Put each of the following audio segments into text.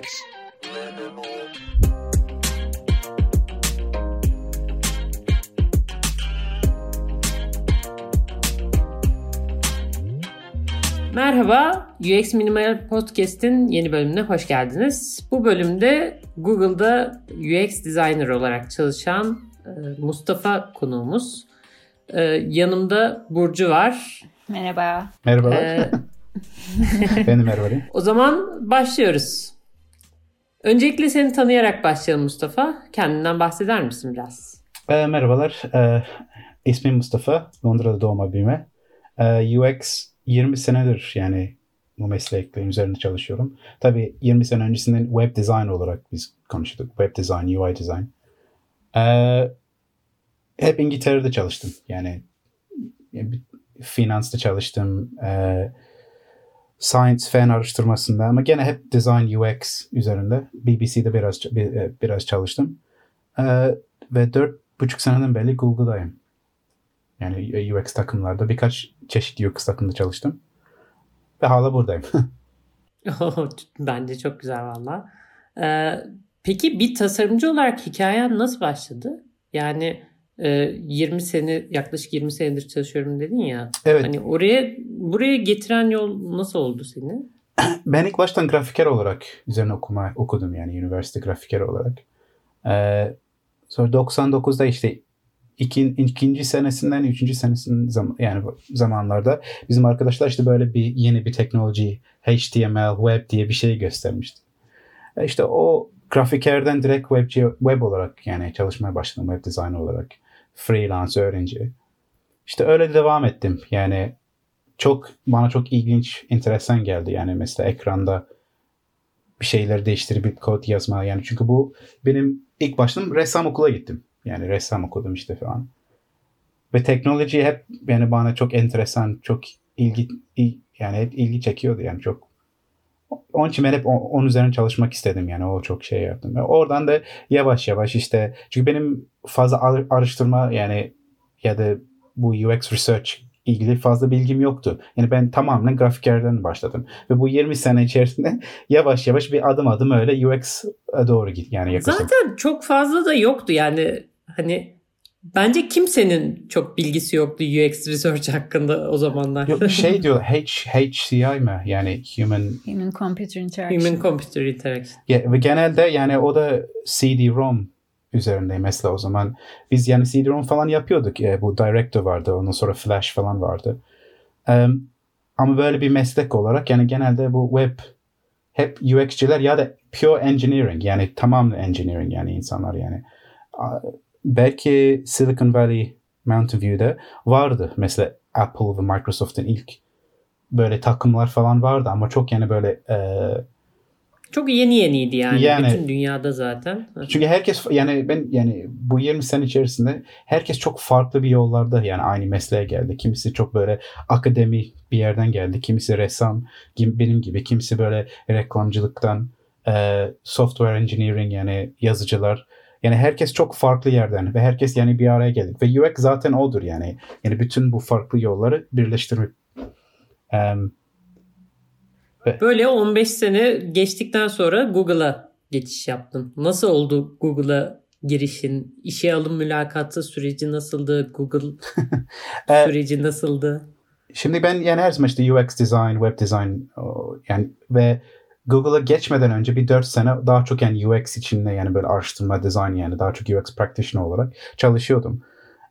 UX Minimal. Merhaba, UX Minimal Podcast'in yeni bölümüne hoş geldiniz. Bu bölümde Google'da UX Designer olarak çalışan e, Mustafa konuğumuz. E, yanımda Burcu var. Merhaba. Merhabalar. E, ben de merhaba. o zaman başlıyoruz. Öncelikle seni tanıyarak başlayalım Mustafa. Kendinden bahseder misin biraz? Ee, merhabalar. Ee, ismim Mustafa. Londra'da doğma büyüme. Ee, UX 20 senedir yani bu mesleklerin üzerinde çalışıyorum. Tabii 20 sene öncesinden web design olarak biz konuştuk. Web design, UI design. Ee, hep İngiltere'de çalıştım. Yani finansta çalıştım. Ee, science fen araştırmasında ama gene hep design UX üzerinde. BBC'de biraz bir- biraz çalıştım. Ee, ve dört buçuk seneden beri Google'dayım. Yani UX takımlarda birkaç çeşitli UX takımda çalıştım. Ve hala buradayım. Bence çok güzel valla. Ee, peki bir tasarımcı olarak hikayen nasıl başladı? Yani e, 20 sene yaklaşık 20 senedir çalışıyorum dedin ya. evet. Hani oraya buraya getiren yol nasıl oldu seni? Ben ilk baştan grafiker olarak üzerine okuma okudum yani üniversite grafiker olarak. Ee, sonra 99'da işte iki, ikinci senesinden üçüncü senesinden zam, yani zamanlarda bizim arkadaşlar işte böyle bir yeni bir teknoloji HTML web diye bir şey göstermişti. E İşte o grafikerden direkt webci, web olarak yani çalışmaya başladım web design olarak. Freelance öğrenci. İşte öyle devam ettim. Yani çok bana çok ilginç, enteresan geldi. Yani mesela ekranda bir şeyleri değiştirip kod yazma. Yani çünkü bu benim ilk başladım ressam okula gittim. Yani ressam okudum işte falan. Ve teknoloji hep yani bana çok enteresan, çok ilgi il- yani hep ilgi çekiyordu yani çok. Onun için ben hep o- onun üzerine çalışmak istedim yani o çok şey yaptım. Ve oradan da yavaş yavaş işte çünkü benim fazla ar- araştırma yani ya da bu UX research ilgili fazla bilgim yoktu. Yani ben tamamen grafikerden başladım. Ve bu 20 sene içerisinde yavaş yavaş bir adım adım öyle UX'a doğru git yani yaklaşık. Zaten çok fazla da yoktu yani hani bence kimsenin çok bilgisi yoktu UX research hakkında o zamanlar. Yok, şey diyor H, HCI mi? Yani Human Human Computer Interaction. Human Computer Interaction. Ya, ve genelde yani o da CD-ROM üzerinde mesela o zaman. Biz yani CD-ROM falan yapıyorduk. E, bu Director vardı. Ondan sonra Flash falan vardı. Em, ama böyle bir meslek olarak yani genelde bu web hep UX'ciler ya da pure engineering yani tamamen engineering yani insanlar yani. Belki Silicon Valley Mountain View'de vardı. Mesela Apple ve Microsoft'un ilk böyle takımlar falan vardı ama çok yani böyle e, Çok yeni yeniydi yani, Yani- bütün dünyada zaten. Çünkü herkes yani ben yani bu 20 sene içerisinde herkes çok farklı bir yollarda yani aynı mesleğe geldi. Kimisi çok böyle akademi bir yerden geldi. Kimisi ressam gibi benim gibi. Kimisi böyle reklamcılıktan e, software engineering yani yazıcılar. Yani herkes çok farklı yerden ve herkes yani bir araya geldik. Ve UX zaten odur yani. Yani bütün bu farklı yolları birleştirmek. Em, Böyle 15 sene geçtikten sonra Google'a geçiş yaptım. Nasıl oldu Google'a girişin? İşe alım mülakatı süreci nasıldı? Google e, süreci nasıldı? Şimdi ben yani her zaman işte UX design, web design yani ve Google'a geçmeden önce bir 4 sene daha çok yani UX içinde yani böyle araştırma, design yani daha çok UX practitioner olarak çalışıyordum.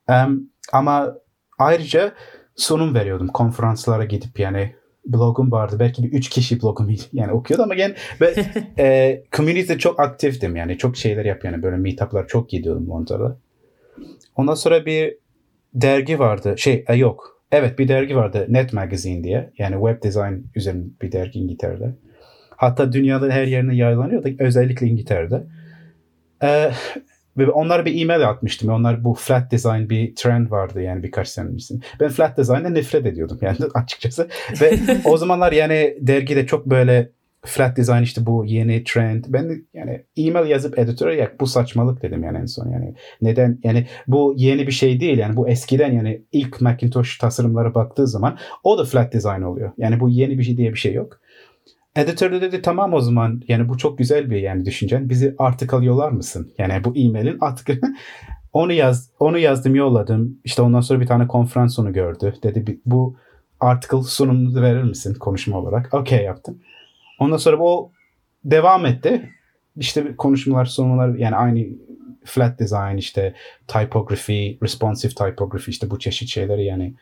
Em, ama ayrıca sunum veriyordum konferanslara gidip yani blogum vardı. Belki bir 3 kişi blogumu yani okuyordu ama yani ben e, community'de çok aktiftim yani çok şeyler yap yani böyle meetup'lar çok gidiyordum Londra'da. Ondan sonra bir dergi vardı. Şey e, yok. Evet bir dergi vardı. Net Magazine diye. Yani web design üzerine bir dergi İngiltere'de. Hatta dünyada her yerine yayınlanıyordu. Özellikle İngiltere'de. Ee, ve onlara bir e-mail atmıştım. Onlar bu flat design bir trend vardı yani birkaç sene öncesinde. Ben flat design'den nefret ediyordum yani açıkçası. Ve o zamanlar yani dergide çok böyle flat design işte bu yeni trend. Ben yani e-mail yazıp editöre ya bu saçmalık dedim yani en son yani. Neden yani bu yeni bir şey değil yani bu eskiden yani ilk Macintosh tasarımlara baktığı zaman o da flat design oluyor. Yani bu yeni bir şey diye bir şey yok. Editör de dedi tamam o zaman yani bu çok güzel bir yani düşüncen. Bizi artık alıyorlar mısın? Yani bu e-mailin artık onu yaz onu yazdım yolladım. İşte ondan sonra bir tane konferans onu gördü. Dedi bu article sunumunu verir misin konuşma olarak? Okey yaptım. Ondan sonra o devam etti. İşte konuşmalar, sunumlar yani aynı flat design işte typography, responsive typography işte bu çeşit şeyleri yani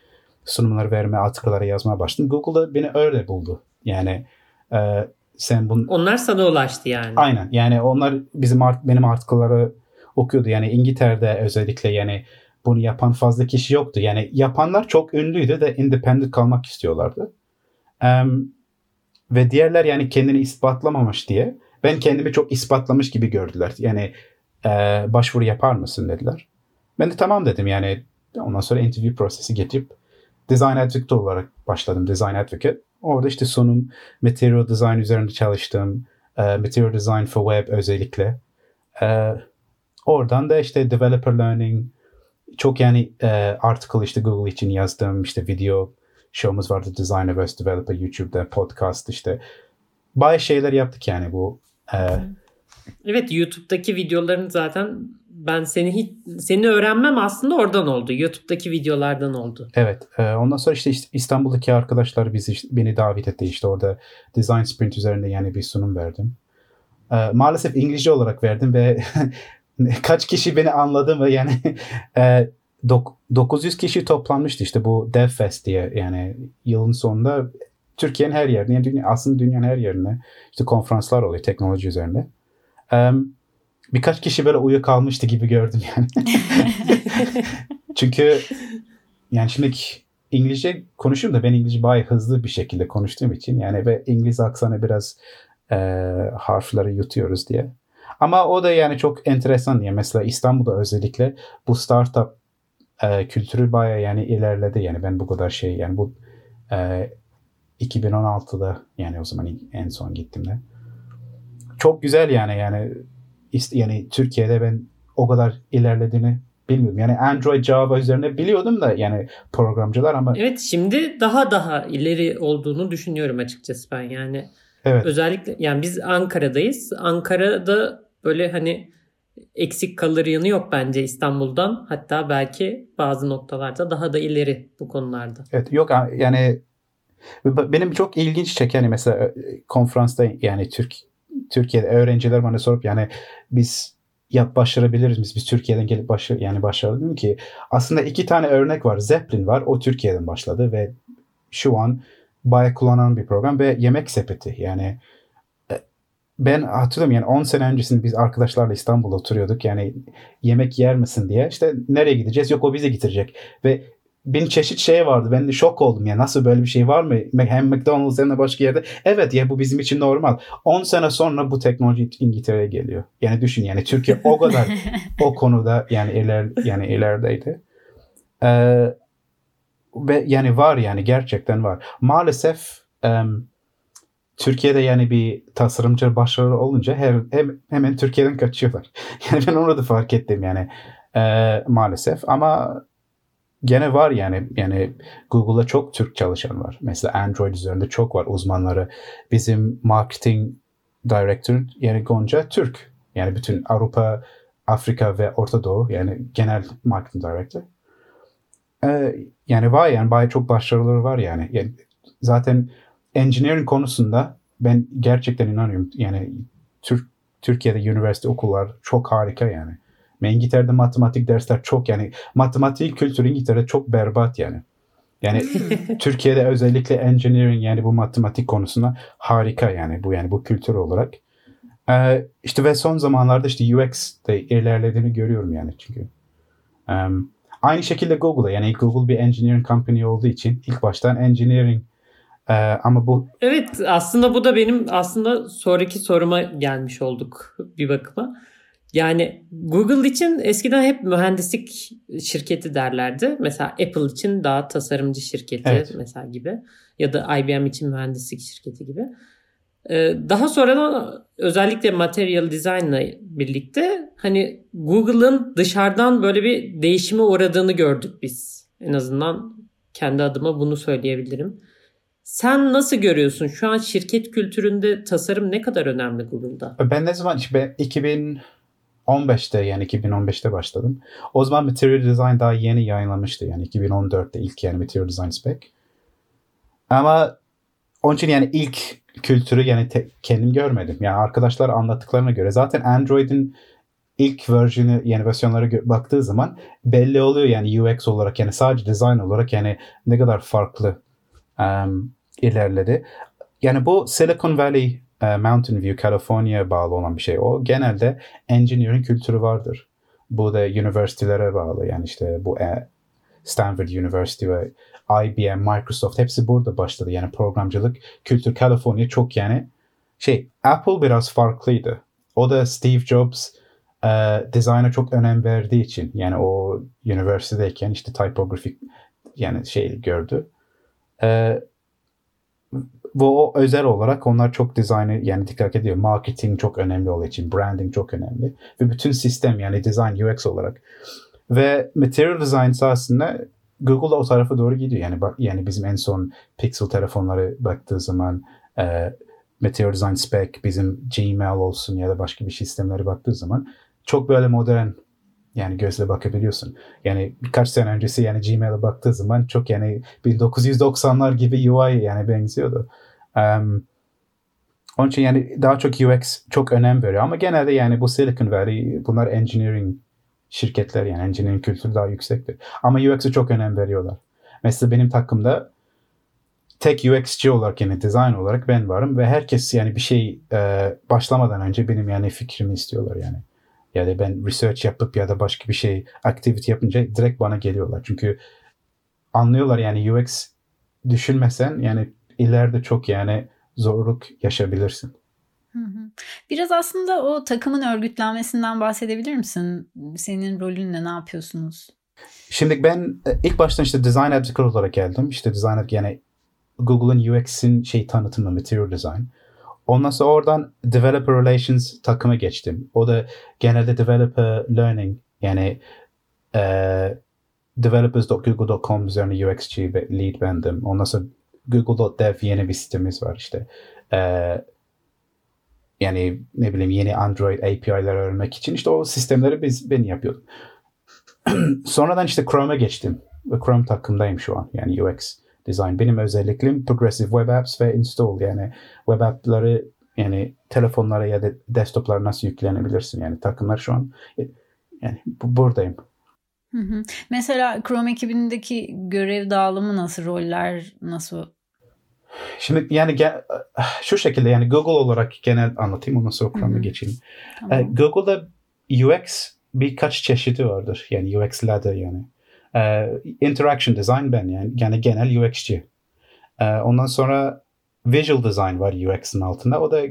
sunumları verme, article'lara yazmaya başladım. Google'da beni öyle buldu. Yani e, sen bunu... Onlar sana ulaştı yani. Aynen. Yani onlar bizim art, benim article'ları okuyordu. Yani İngiltere'de özellikle yani bunu yapan fazla kişi yoktu. Yani yapanlar çok ünlüydü de independent kalmak istiyorlardı. Um, ve diğerler yani kendini ispatlamamış diye ben kendimi çok ispatlamış gibi gördüler. Yani e, başvuru yapar mısın dediler. Ben de tamam dedim yani ondan sonra interview prosesi getirip design advocate olarak başladım. Design advocate. Orada işte sunum, material design üzerinde çalıştım. E, material design for web özellikle. E, oradan da işte developer learning, çok yani e, article işte Google için yazdım. işte video show'umuz vardı Designer vs. Developer YouTube'da podcast işte. Bayağı şeyler yaptık yani bu. E, evet YouTube'daki videoların zaten ben seni hiç seni öğrenmem aslında oradan oldu. YouTube'daki videolardan oldu. Evet. E, ondan sonra işte İstanbul'daki arkadaşlar bizi beni davet etti. işte orada Design Sprint üzerinde yani bir sunum verdim. E, maalesef İngilizce olarak verdim ve kaç kişi beni anladı mı yani e, 900 kişi toplanmıştı işte bu DevFest diye yani yılın sonunda Türkiye'nin her yerine yani dünya, aslında dünyanın her yerine işte konferanslar oluyor teknoloji üzerinde. Um, birkaç kişi böyle uyuyakalmıştı gibi gördüm yani. Çünkü yani şimdi İngilizce konuşuyorum da ben İngilizce bayağı hızlı bir şekilde konuştuğum için yani ve İngiliz aksanı biraz e, harfleri yutuyoruz diye. Ama o da yani çok enteresan diye mesela İstanbul'da özellikle bu startup e, kültürü baya yani ilerledi yani ben bu kadar şey yani bu e, 2016'da yani o zaman en son gittiğimde çok güzel yani yani yani Türkiye'de ben o kadar ilerlediğini bilmiyordum. Yani Android Java üzerine biliyordum da yani programcılar ama Evet şimdi daha daha ileri olduğunu düşünüyorum açıkçası ben yani. Evet. Özellikle yani biz Ankara'dayız. Ankara'da böyle hani eksik kalır yanı yok bence İstanbul'dan. Hatta belki bazı noktalarda daha da ileri bu konularda. Evet yok yani benim çok ilginç çeken yani mesela e, konferansta yani Türk Türkiye'de öğrenciler bana sorup yani biz yap başarabiliriz biz biz Türkiye'den gelip başar yani başaralım ki aslında iki tane örnek var. Zeppelin var. O Türkiye'den başladı ve şu an bayağı kullanan bir program ve yemek sepeti yani ben hatırlıyorum yani 10 sene öncesinde biz arkadaşlarla İstanbul'da oturuyorduk. Yani yemek yer misin diye. İşte nereye gideceğiz? Yok o bize getirecek. Ve bin çeşit şey vardı. Ben de şok oldum ya. Nasıl böyle bir şey var mı? Hem McDonald's hem de başka yerde. Evet ya bu bizim için normal. 10 sene sonra bu teknoloji İngiltere'ye geliyor. Yani düşün yani Türkiye o kadar o konuda yani iler yani ilerideydi. Ee, ve yani var yani gerçekten var. Maalesef um, Türkiye'de yani bir tasarımcı başarılı olunca her, hem, hemen Türkiye'den kaçıyorlar. Yani ben onu da fark ettim yani e, maalesef ama gene var yani yani Google'da çok Türk çalışan var. Mesela Android üzerinde çok var uzmanları. Bizim marketing director yani Gonca Türk. Yani bütün Avrupa, Afrika ve Orta Doğu yani genel marketing director. Ee, yani var yani bayağı çok başarıları var yani. yani zaten engineering konusunda ben gerçekten inanıyorum. Yani Türk Türkiye'de üniversite okullar çok harika yani. Ve İngiltere'de matematik dersler çok yani matematik kültürü İngiltere'de çok berbat yani. Yani Türkiye'de özellikle engineering yani bu matematik konusunda harika yani bu yani bu kültür olarak. Ee, işte ve son zamanlarda işte UX de ilerlediğini görüyorum yani çünkü. Um, aynı şekilde Google'da yani Google bir engineering company olduğu için ilk baştan engineering ee, ama bu Evet aslında bu da benim aslında sonraki soruma gelmiş olduk bir bakıma. Yani Google için eskiden hep mühendislik şirketi derlerdi. Mesela Apple için daha tasarımcı şirketi evet. mesela gibi. Ya da IBM için mühendislik şirketi gibi. Ee, daha sonradan özellikle material design'la birlikte hani Google'ın dışarıdan böyle bir değişime uğradığını gördük biz. En azından kendi adıma bunu söyleyebilirim. Sen nasıl görüyorsun? Şu an şirket kültüründe tasarım ne kadar önemli Google'da? Ben ne zaman işte 2015'te yani 2015'te başladım. O zaman Material Design daha yeni yayınlamıştı. Yani 2014'te ilk yani Material Design Spec. Ama onun için yani ilk kültürü yani te, kendim görmedim. Yani arkadaşlar anlattıklarına göre zaten Android'in ilk versiyonu yani versiyonlara baktığı zaman belli oluyor yani UX olarak yani sadece design olarak yani ne kadar farklı um, ilerledi. Yani bu Silicon Valley Mountain View, California'ya bağlı olan bir şey. O genelde engineering kültürü vardır. Bu da üniversitelere bağlı. Yani işte bu e, Stanford University ve IBM, Microsoft hepsi burada başladı. Yani programcılık kültür California çok yani şey Apple biraz farklıydı. O da Steve Jobs e, dizayna çok önem verdiği için yani o üniversitedeyken işte typografik yani şey gördü. E, bu o özel olarak onlar çok dizaynı yani dikkat ediyor. Marketing çok önemli olduğu için, branding çok önemli. Ve bütün sistem yani design UX olarak. Ve material design aslında Google da o tarafa doğru gidiyor. Yani bak yani bizim en son Pixel telefonları baktığı zaman e, Material Design Spec, bizim Gmail olsun ya da başka bir sistemlere baktığı zaman çok böyle modern yani gözle bakabiliyorsun. Yani birkaç sene öncesi yani Gmail'e baktığı zaman çok yani 1990'lar gibi UI yani benziyordu. Um, onun için yani daha çok UX çok önem veriyor. Ama genelde yani bu Silicon Valley bunlar engineering şirketler yani engineering kültürü daha yüksektir. Ama UX'e çok önem veriyorlar. Mesela benim takımda tek UX'ci olarak yani design olarak ben varım ve herkes yani bir şey e, başlamadan önce benim yani fikrimi istiyorlar yani. Yani ben research yapıp ya da başka bir şey activity yapınca direkt bana geliyorlar. Çünkü anlıyorlar yani UX düşünmesen yani ileride çok yani zorluk yaşayabilirsin. Biraz aslında o takımın örgütlenmesinden bahsedebilir misin? Senin rolünle ne yapıyorsunuz? Şimdi ben e, ilk başta işte design advocate olarak geldim. İşte design yani Google'ın UX'in şey tanıtımı, material design. Ondan sonra oradan developer relations takıma geçtim. O da genelde developer learning yani e, developers.google.com üzerine ve lead bendim. Ondan sonra Google.dev yeni bir sitemiz var işte. E, yani ne bileyim yeni Android API'ler öğrenmek için işte o sistemleri biz ben yapıyordum. Sonradan işte Chrome'a geçtim. Ve Chrome takımdayım şu an. Yani UX design. Benim özelliklerim progressive web apps ve install. Yani web app'ları yani telefonlara ya da desktoplara nasıl yüklenebilirsin? Yani takımlar şu an yani buradayım. Hı hı. Mesela Chrome ekibindeki görev dağılımı nasıl, roller nasıl Şimdi yani şu şekilde yani Google olarak genel anlatayım ondan sonra Chrome'a geçeyim. Tamam. Uh, Google'da UX birkaç çeşidi vardır. Yani UX ladder yani. Uh, interaction design ben yani, yani genel UX'ci. Uh, ondan sonra visual design var UX'in altında. O da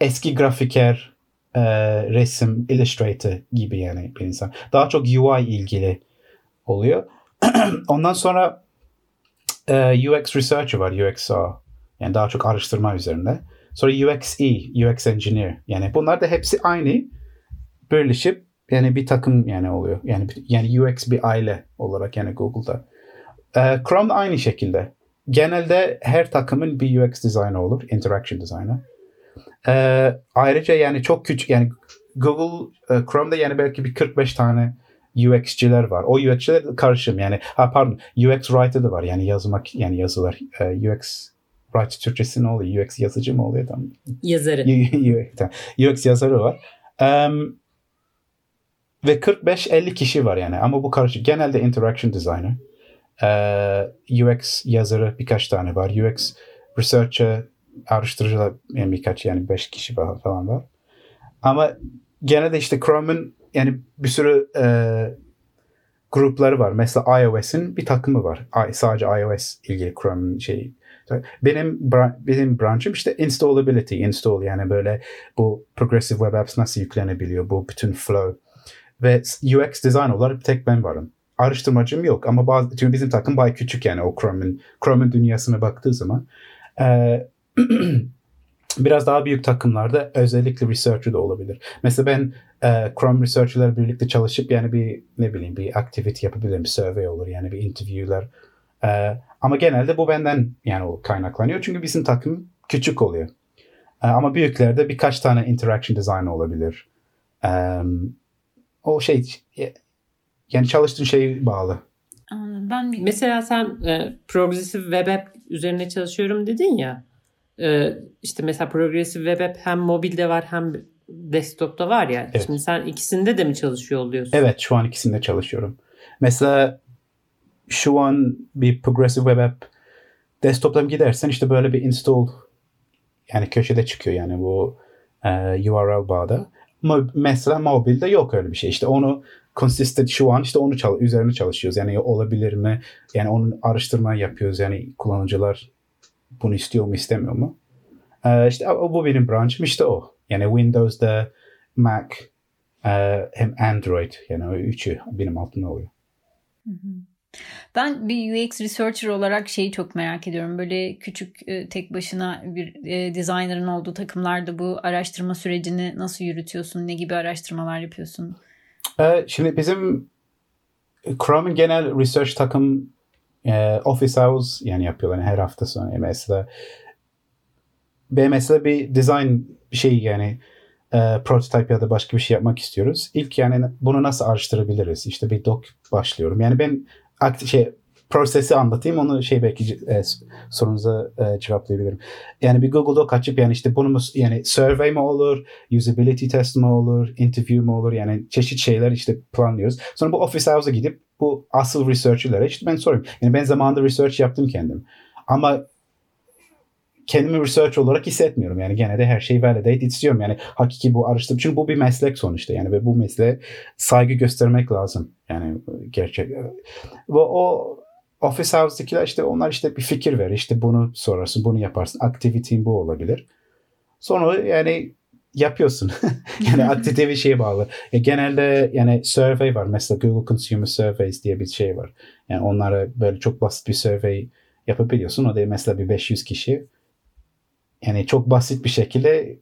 eski grafiker, uh, resim, illustrator gibi yani bir insan. Daha çok UI ilgili oluyor. ondan sonra e, UX Researcher var, UXA. Yani daha çok araştırma üzerinde. Sonra UXE, UX Engineer. Yani bunlar da hepsi aynı birleşip yani bir takım yani oluyor. Yani yani UX bir aile olarak yani Google'da. E, Chrome aynı şekilde. Genelde her takımın bir UX designer olur, interaction designer. E, ayrıca yani çok küçük yani Google e, Chrome'da yani belki bir 45 tane UX'ciler var. O UX'ciler karışım yani ha pardon UX writer da var yani yazmak yani yazılar uh, UX writer Türkçesi ne oluyor? UX yazıcı mı oluyor tam? Yazarı. UX yazarı var. Um, ve 45-50 kişi var yani ama bu karışık. Genelde interaction designer. Uh, UX yazarı birkaç tane var. UX researcher, araştırıcılar yani birkaç yani 5 kişi falan var. Ama genelde işte Chrome'un yani bir sürü e, grupları var. Mesela iOS'in bir takımı var. Sadece iOS ilgili Chrome'un şeyi. Benim benim branchım işte installability, install yani böyle bu progressive web apps nasıl yüklenebiliyor, bu bütün flow. Ve UX design olarak tek ben varım. Araştırmacım yok ama bazı, çünkü bizim takım bayağı küçük yani o Chrome'un Chrome'un dünyasına baktığı zaman. Ee, biraz daha büyük takımlarda özellikle researcher de olabilir. Mesela ben e, Chrome researcher'lar birlikte çalışıp yani bir ne bileyim bir activity yapabilirim. Bir survey olur yani bir interview'ler Ee, ama genelde bu benden yani o kaynaklanıyor. Çünkü bizim takım küçük oluyor. Ee, ama büyüklerde birkaç tane interaction design olabilir. Ee, o şey yani çalıştığın şeye bağlı. Ben Mesela sen e, progressive web app üzerine çalışıyorum dedin ya. E, işte mesela progressive web app hem mobilde var hem desktop'ta var ya. Evet. Şimdi sen ikisinde de mi çalışıyor oluyorsun? Evet şu an ikisinde çalışıyorum. Mesela şu an bir progressive web app desktop'tan gidersen işte böyle bir install yani köşede çıkıyor yani bu e, URL bağda. Mesela mobilde yok öyle bir şey. İşte onu consistent şu an işte onu çal üzerine çalışıyoruz. Yani olabilir mi? Yani onun araştırma yapıyoruz. Yani kullanıcılar bunu istiyor mu istemiyor mu? E, işte bu benim branchım işte o. Yani Windows'da Mac e, hem Android yani o üçü benim altımda oluyor. Hı hı. Ben bir UX researcher olarak şeyi çok merak ediyorum. Böyle küçük e, tek başına bir e, designer'ın olduğu takımlarda bu araştırma sürecini nasıl yürütüyorsun? Ne gibi araştırmalar yapıyorsun? Ee, şimdi bizim Chrome'un genel research takım e, office hours yani yapıyorlar her hafta sonu ben mesela bir design şey yani e, prototype ya da başka bir şey yapmak istiyoruz. İlk yani bunu nasıl araştırabiliriz? İşte bir doc başlıyorum. Yani ben şey prosesi anlatayım onu şey belki e, sorunuza e, cevaplayabilirim. Yani bir Google Doc açıp yani işte bunu mu yani survey mi olur, usability test mi olur, interview mu olur yani çeşit şeyler işte planlıyoruz. Sonra bu office house'a gidip bu asıl researcher'lara işte ben sorayım. Yani ben zamanında research yaptım kendim. Ama kendimi research olarak hissetmiyorum. Yani gene de her şeyi validate istiyorum. Yani hakiki bu araştırma. Çünkü bu bir meslek sonuçta. Yani ve bu mesleğe saygı göstermek lazım. Yani gerçek. Ve o office house'dakiler işte onlar işte bir fikir verir. İşte bunu sorarsın, bunu yaparsın. Activity'in bu olabilir. Sonra yani yapıyorsun. yani aktivite bir şeye bağlı. E, genelde yani survey var. Mesela Google Consumer Surveys diye bir şey var. Yani onlara böyle çok basit bir survey yapabiliyorsun. O da mesela bir 500 kişi. Yani çok basit bir şekilde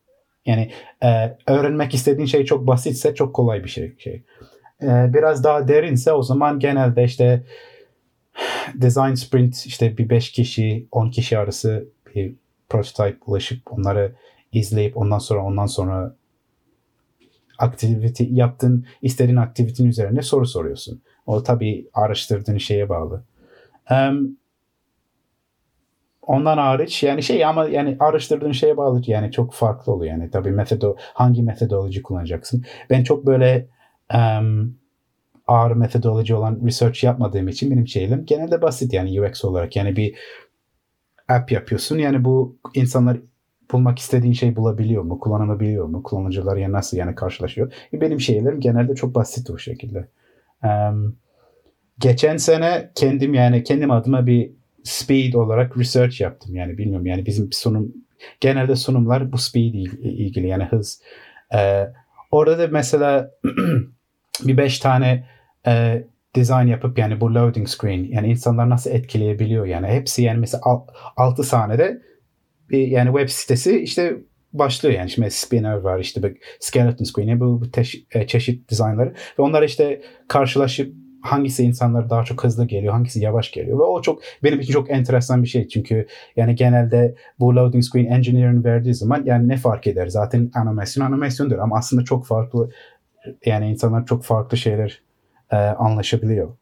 yani e, öğrenmek istediğin şey çok basitse çok kolay bir şey. şey. E, biraz daha derinse o zaman genelde işte design sprint işte bir 5 kişi 10 kişi arası bir prototype ulaşıp onları izleyip ondan sonra ondan sonra aktivite yaptığın istediğin aktivitenin üzerine soru soruyorsun. O tabii araştırdığın şeye bağlı. Um, ondan hariç yani şey ama yani araştırdığın şeye bağlı yani çok farklı oluyor yani tabii metodo hangi metodoloji kullanacaksın. Ben çok böyle um, ağır metodoloji olan research yapmadığım için benim şeyim genelde basit yani UX olarak yani bir app yapıyorsun yani bu insanlar bulmak istediğin şey bulabiliyor mu? Kullanılabiliyor mu? Kullanıcılar ya nasıl yani karşılaşıyor? Benim şeylerim genelde çok basit o şekilde. Um, geçen sene kendim yani kendim adıma bir speed olarak research yaptım. Yani bilmiyorum yani bizim sunum genelde sunumlar bu speed ilgili yani hız. Ee, orada da mesela bir beş tane e, design yapıp yani bu loading screen yani insanlar nasıl etkileyebiliyor yani hepsi yani mesela 6 saniyede bir yani web sitesi işte başlıyor yani şimdi spinner var işte bir skeleton screen bu, bu teş- e, çeşit dizaynları ve onlar işte karşılaşıp hangisi insanlara daha çok hızlı geliyor, hangisi yavaş geliyor ve o çok benim için çok enteresan bir şey çünkü yani genelde bu loading screen engineering verdiği zaman yani ne fark eder zaten animasyon animasyondur ama aslında çok farklı yani insanlar çok farklı şeyler e, anlaşabiliyor.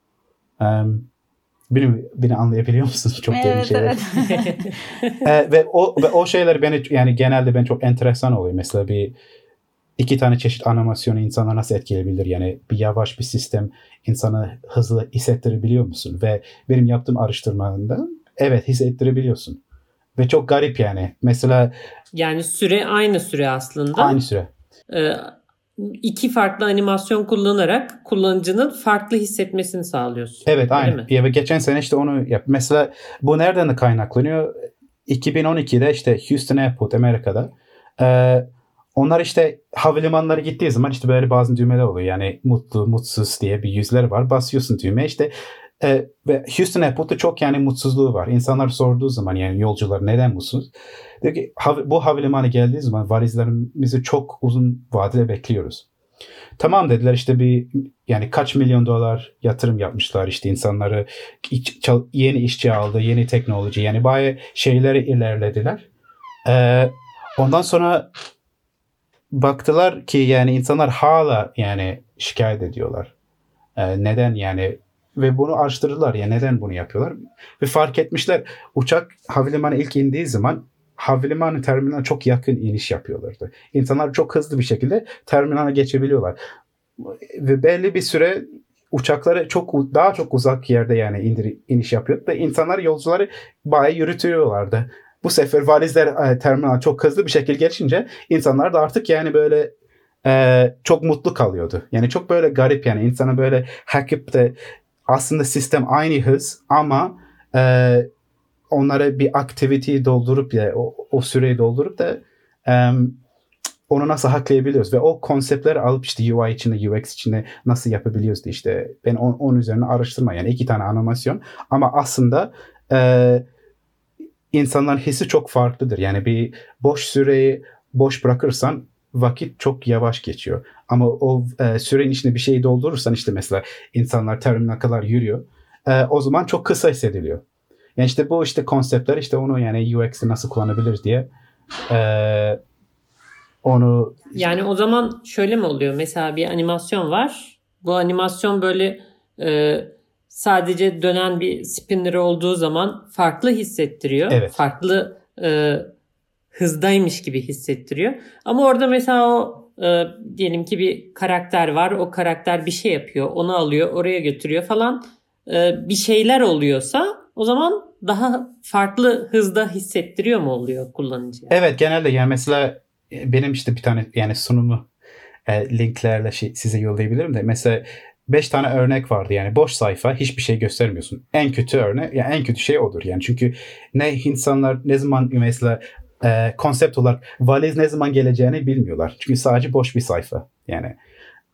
Um, beni, beni anlayabiliyor musunuz? Çok derin evet, şeyler. Evet. e, ve o ve o şeyler beni yani genelde ben çok enteresan oluyor. Mesela bir iki tane çeşit animasyonu insana nasıl etkileyebilir? Yani bir yavaş bir sistem insanı hızlı hissettirebiliyor musun? Ve benim yaptığım araştırmalarında evet hissettirebiliyorsun. Ve çok garip yani. Mesela yani süre aynı süre aslında. Aynı süre. Ee, iki farklı animasyon kullanarak kullanıcının farklı hissetmesini sağlıyorsun. Evet aynı. Ya, ve geçen sene işte onu yap. Mesela bu nereden de kaynaklanıyor? 2012'de işte Houston Airport Amerika'da e, onlar işte havalimanları gittiği zaman işte böyle bazı düğmeler oluyor. Yani mutlu, mutsuz diye bir yüzler var. Basıyorsun düğmeye işte e, ve Houston Airport'ta çok yani mutsuzluğu var. İnsanlar sorduğu zaman yani yolcular neden mutsuz? Diyor ki bu havalimanı geldiği zaman valizlerimizi çok uzun vadede bekliyoruz. Tamam dediler işte bir yani kaç milyon dolar yatırım yapmışlar işte insanları yeni işçi aldı, yeni teknoloji yani bayağı şeyleri ilerlediler. Ee, ondan sonra baktılar ki yani insanlar hala yani şikayet ediyorlar. Ee, neden yani ve bunu araştırdılar ya neden bunu yapıyorlar ve fark etmişler uçak havalimanı ilk indiği zaman havalimanı terminaline çok yakın iniş yapıyorlardı. İnsanlar çok hızlı bir şekilde terminale geçebiliyorlar. Ve belli bir süre uçakları çok daha çok uzak yerde yani indir, iniş yapıyordu ve insanlar yolcuları bayağı yürütüyorlardı. Bu sefer valizler e, terminal çok hızlı bir şekilde geçince insanlar da artık yani böyle e, çok mutlu kalıyordu. Yani çok böyle garip yani insana böyle hakip de aslında sistem aynı hız ama e, onlara bir aktiviteyi doldurup ya o, o süreyi doldurup da em, onu nasıl haklayabiliyoruz ve o konseptleri alıp işte UI içinde UX içinde nasıl yapabiliyoruz diye işte ben on, onun üzerine araştırma yani iki tane animasyon ama aslında e, insanların hissi çok farklıdır. Yani bir boş süreyi boş bırakırsan vakit çok yavaş geçiyor. Ama o e, sürenin içinde bir şeyi doldurursan işte mesela insanlar terminale kadar yürüyor. e, o zaman çok kısa hissediliyor. Yani işte bu işte konseptler işte onu yani UX'i nasıl kullanabiliriz diye e, onu Yani o zaman şöyle mi oluyor? Mesela bir animasyon var. Bu animasyon böyle e, sadece dönen bir spinner olduğu zaman farklı hissettiriyor. Evet. Farklı e, hızdaymış gibi hissettiriyor. Ama orada mesela o e, diyelim ki bir karakter var. O karakter bir şey yapıyor. Onu alıyor, oraya götürüyor falan. E, bir şeyler oluyorsa o zaman daha farklı hızda hissettiriyor mu oluyor kullanıcıya? Evet genelde yani mesela e, benim işte bir tane yani sunumu e, linklerle şey, size yollayabilirim de mesela 5 tane örnek vardı yani boş sayfa hiçbir şey göstermiyorsun. En kötü örnek yani en kötü şey odur yani çünkü ne insanlar ne zaman mesela e, konsept olarak valiz ne zaman geleceğini bilmiyorlar. Çünkü sadece boş bir sayfa yani.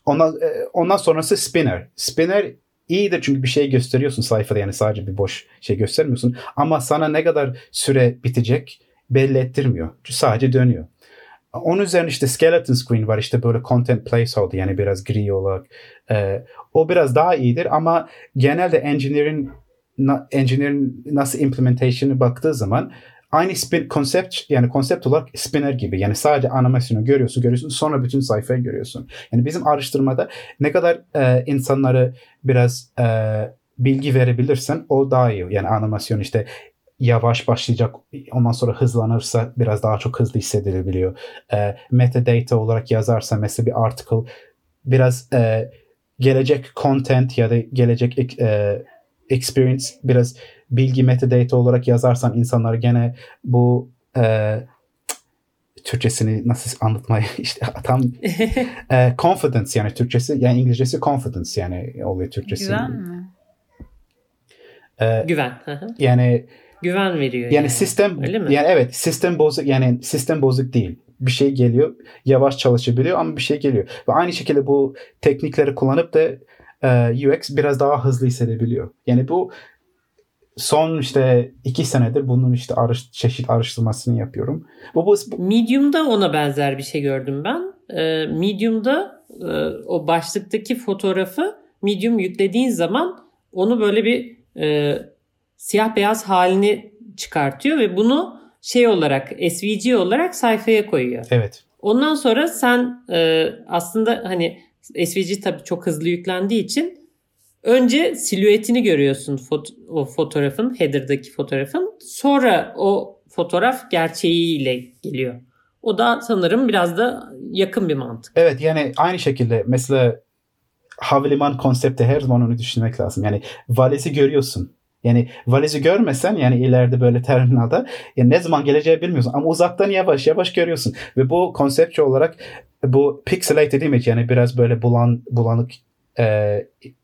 Ondan, e, ondan sonrası spinner. Spinner iyidir çünkü bir şey gösteriyorsun sayfada yani sadece bir boş şey göstermiyorsun. Ama sana ne kadar süre bitecek belli ettirmiyor. Çünkü sadece dönüyor. Onun üzerine işte skeleton screen var işte böyle content placeholder yani biraz gri olarak. Ee, o biraz daha iyidir ama genelde engineering na, engineering nasıl implementation'ı baktığı zaman aynı spin konsept yani konsept olarak spinner gibi yani sadece animasyonu görüyorsun görüyorsun sonra bütün sayfayı görüyorsun. Yani bizim araştırmada ne kadar e, insanları biraz e, bilgi verebilirsen o daha iyi. Yani animasyon işte yavaş başlayacak ondan sonra hızlanırsa biraz daha çok hızlı hissedilebiliyor. E, metadata olarak yazarsa mesela bir article biraz e, gelecek content ya da gelecek e, experience biraz bilgi metadata olarak yazarsan insanlar gene bu e, Türkçesini nasıl anlatmayı işte tam e, confidence yani Türkçesi yani İngilizcesi confidence yani oluyor Türkçesi. Güven mi? E, Güven. Yani Güven veriyor. yani sistem Öyle mi? yani evet sistem bozuk yani sistem bozuk değil. Bir şey geliyor yavaş çalışabiliyor ama bir şey geliyor. Ve aynı şekilde bu teknikleri kullanıp da e, UX biraz daha hızlı hissedebiliyor. Yani bu son işte iki senedir bunun işte arış, çeşit araştırmasını yapıyorum. Bu, bu, bu Medium'da ona benzer bir şey gördüm ben. Ee, Medium'da e, o başlıktaki fotoğrafı Medium yüklediğin zaman onu böyle bir e, siyah beyaz halini çıkartıyor ve bunu şey olarak SVG olarak sayfaya koyuyor. evet. Ondan sonra sen e, aslında hani SVG tabii çok hızlı yüklendiği için önce silüetini görüyorsun fot- o fotoğrafın, header'daki fotoğrafın. Sonra o fotoğraf gerçeğiyle geliyor. O da sanırım biraz da yakın bir mantık. Evet yani aynı şekilde mesela havaliman konsepti her zaman onu düşünmek lazım. Yani valizi görüyorsun. Yani valizi görmesen yani ileride böyle terminalda yani ne zaman geleceği bilmiyorsun ama uzaktan yavaş yavaş görüyorsun. Ve bu konseptçi olarak bu pixelated image yani biraz böyle bulan bulanık e,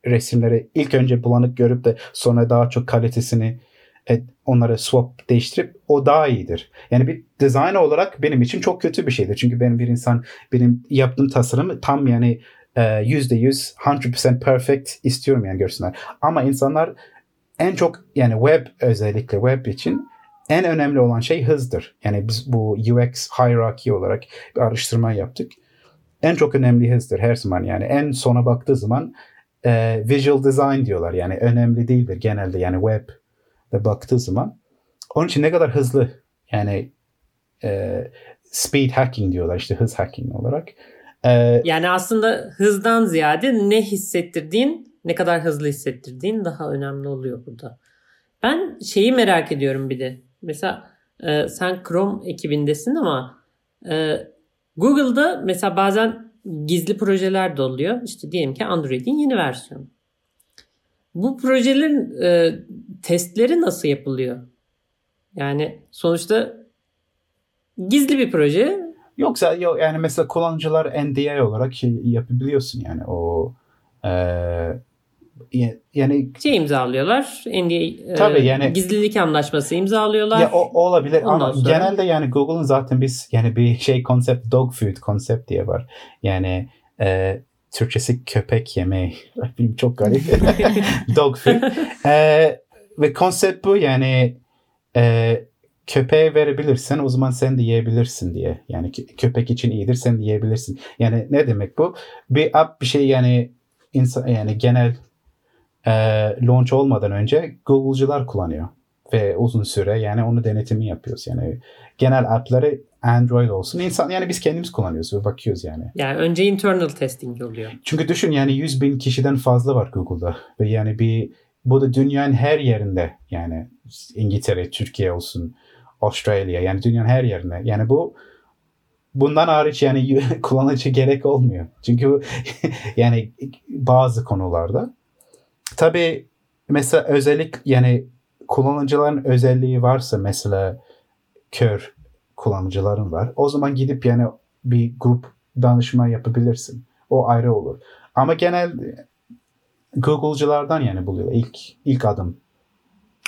resimleri ilk önce bulanık görüp de sonra daha çok kalitesini e, onları swap değiştirip o daha iyidir. Yani bir design olarak benim için çok kötü bir şeydir. Çünkü ben bir insan benim yaptığım tasarım tam yani e, yüzde yüz 100% perfect istiyorum yani görsünler. Ama insanlar en çok yani web özellikle web için en önemli olan şey hızdır. Yani biz bu UX hierarchy olarak bir araştırma yaptık. en çok önemli hızdır her zaman yani en sona baktığı zaman e, visual design diyorlar yani önemli değildir genelde yani web'de baktığı zaman onun için ne kadar hızlı yani e, speed hacking diyorlar işte hız hacking olarak. E, Yani aslında hızdan ziyade ne hissettirdiğin, ne kadar hızlı hissettirdiğin daha önemli oluyor burada. Ben şeyi merak ediyorum bir de. Mesela e, sen Chrome ekibindesin ama e, Google'da mesela bazen gizli projeler de oluyor. İşte diyelim ki Android'in yeni versiyonu. Bu projelerin e, testleri nasıl yapılıyor? Yani sonuçta gizli bir proje Yoksa yok yani mesela kullanıcılar NDA olarak şey yapabiliyorsun yani o e, yani şey imzalıyorlar. NDA, e, Tabii yani- gizlilik anlaşması imzalıyorlar. ya o, o olabilir Ondan ama sonra- genelde yani Google'ın zaten biz yani bir şey konsept dog food konsept diye var. Yani e, Türkçesi köpek yemeği. Bilmiyorum, çok garip. dog food. E, ve konsept bu yani e, köpeğe verebilirsen o zaman sen de yiyebilirsin diye. Yani kö- köpek için iyidir sen de yiyebilirsin. Yani ne demek bu? Bir app bir şey yani insan yani genel e, launch olmadan önce Google'cılar kullanıyor ve uzun süre yani onu denetimi yapıyoruz. Yani genel app'ları Android olsun. insan yani biz kendimiz kullanıyoruz ve bakıyoruz yani. Yani önce internal testing oluyor. Çünkü düşün yani 100 bin kişiden fazla var Google'da ve yani bir bu da dünyanın her yerinde yani İngiltere, Türkiye olsun, Avustralya yani dünyanın her yerinde. Yani bu bundan hariç yani kullanıcı gerek olmuyor. Çünkü yani bazı konularda tabii mesela özellik yani kullanıcıların özelliği varsa mesela kör kullanıcıların var. O zaman gidip yani bir grup danışma yapabilirsin. O ayrı olur. Ama genel Google'cılardan yani buluyor ilk ilk adım.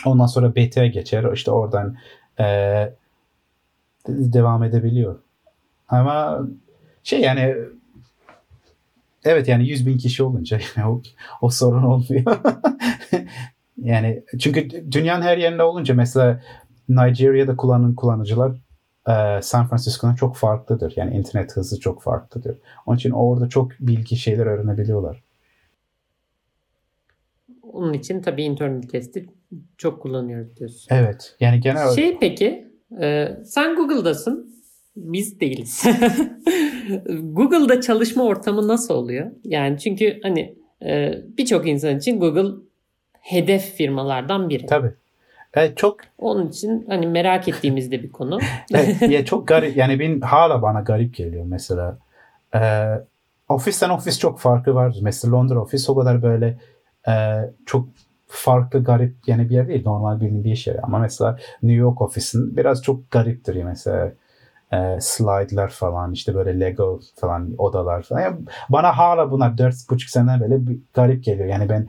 Ondan sonra beta'ya geçer. İşte oradan eee, devam edebiliyor. Ama şey yani evet yani 100 bin kişi olunca o, o sorun olmuyor. yani çünkü dünyanın her yerinde olunca mesela Nigeria'da kullanan kullanıcılar e, San Francisco'dan çok farklıdır. Yani internet hızı çok farklıdır. Onun için orada çok bilgi şeyler öğrenebiliyorlar. Onun için tabii internal testi çok kullanıyoruz diyorsun. Evet. Yani genel Şey peki e, sen Google'dasın. Biz değiliz. Google'da çalışma ortamı nasıl oluyor? Yani çünkü hani e, birçok insan için Google hedef firmalardan biri. tabii. Evet, çok Onun için hani merak ettiğimiz de bir konu. evet, ya çok garip yani benim hala bana garip geliyor mesela. Ee, ofisten ofis çok farkı var. Mesela Londra ofis o kadar böyle e, çok farklı garip yani bir yer değil. Normal iş yeri. Ama mesela New York ofisin biraz çok gariptir ya mesela. E, slide'lar falan işte böyle Lego falan odalar falan. Yani bana hala bunlar dört buçuk seneden böyle bir garip geliyor. Yani ben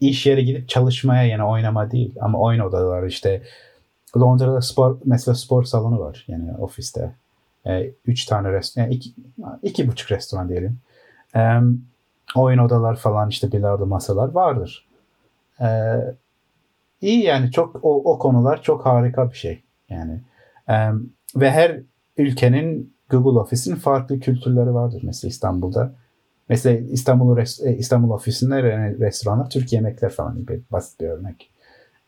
iş yere gidip çalışmaya yani oynama değil ama oyun odaları işte Londra'da spor mesela spor salonu var yani ofiste. E, üç tane restoran, yani iki, iki buçuk restoran diyelim. E, oyun odalar falan işte bilardo masalar vardır. E, iyi yani çok o, o konular çok harika bir şey yani. E, ve her ülkenin Google Office'in farklı kültürleri vardır. Mesela İstanbul'da. Mesela İstanbul, e, İstanbul ofisinde restoranlar Türk yemekler falan gibi basit bir örnek.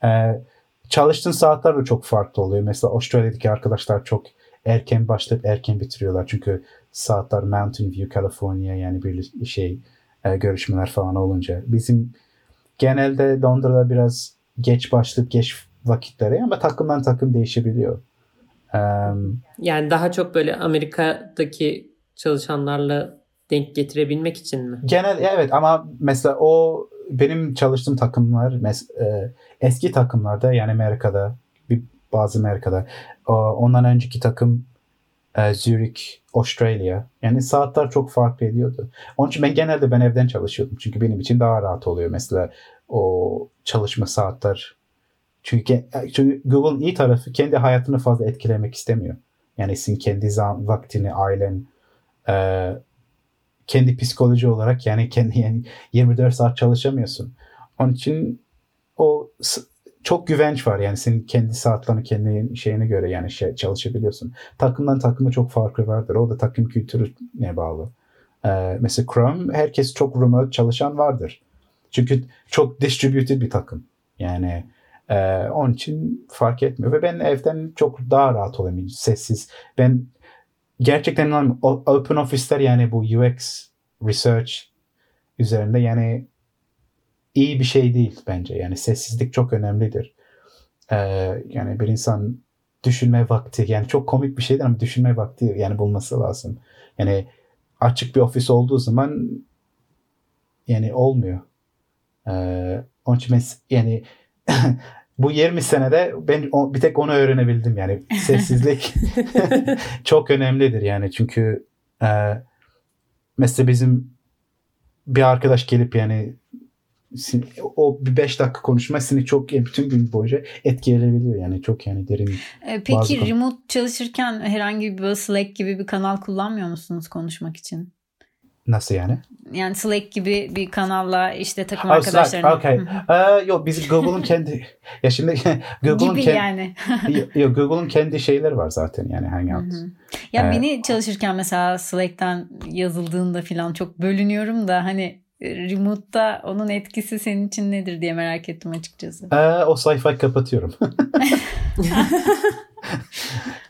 Ee, çalıştığın saatler de çok farklı oluyor. Mesela Avustralya'daki arkadaşlar çok erken başlayıp erken bitiriyorlar. Çünkü saatler Mountain View, California yani bir şey e, görüşmeler falan olunca. Bizim genelde Londra'da biraz geç başlayıp geç vakitleri ama takımdan takım değişebiliyor. Yani daha çok böyle Amerika'daki çalışanlarla denk getirebilmek için mi? Genel evet ama mesela o benim çalıştığım takımlar mes- e, eski takımlarda yani Amerika'da bir bazı Amerika'da o, ondan önceki takım e, Zurich, Australia yani saatler çok fark ediyordu. Onun için ben genelde ben evden çalışıyordum. Çünkü benim için daha rahat oluyor mesela o çalışma saatler. Çünkü, çünkü Google'ın iyi tarafı kendi hayatını fazla etkilemek istemiyor. Yani senin kendi zam- vaktini, ailen, e, kendi psikoloji olarak yani kendi yani 24 saat çalışamıyorsun. Onun için o çok güvenç var yani senin kendi saatlerini kendi şeyine göre yani şey çalışabiliyorsun. Takımdan takıma çok farkı vardır. O da takım kültürüne bağlı. Ee, mesela Chrome herkes çok remote çalışan vardır. Çünkü çok distributed bir takım. Yani e, onun için fark etmiyor. Ve ben evden çok daha rahat olayım. Sessiz. Ben gerçekten inanmıyorum. O- Open Office'ler yani bu UX research üzerinde yani iyi bir şey değil bence. Yani sessizlik çok önemlidir. Ee, yani bir insan düşünme vakti yani çok komik bir şeydir ama düşünme vakti yani bulması lazım. Yani açık bir ofis olduğu zaman yani olmuyor. Ee, onun için ben s- yani bu 20 senede ben o- bir tek onu öğrenebildim yani sessizlik çok önemlidir yani çünkü e, mesela bizim bir arkadaş gelip yani o bir 5 dakika konuşma seni çok bütün gün boyunca etkileyebiliyor yani çok yani derin. E, Peki remote çalışırken herhangi bir Slack gibi bir kanal kullanmıyor musunuz konuşmak için? Nasıl yani? Yani Slack gibi bir kanalla işte takım Oh, arkadaşlarına. okay. Aa, yok bizim Google'un kendi ya şimdi Google'un kendi yani. yok Google'un kendi şeyleri var zaten yani Hangout. hı. ya Ee, beni çalışırken mesela Slack'ten yazıldığında falan çok bölünüyorum da hani e, remote'da onun etkisi senin için nedir diye merak ettim açıkçası. Aa, o sayfayı kapatıyorum.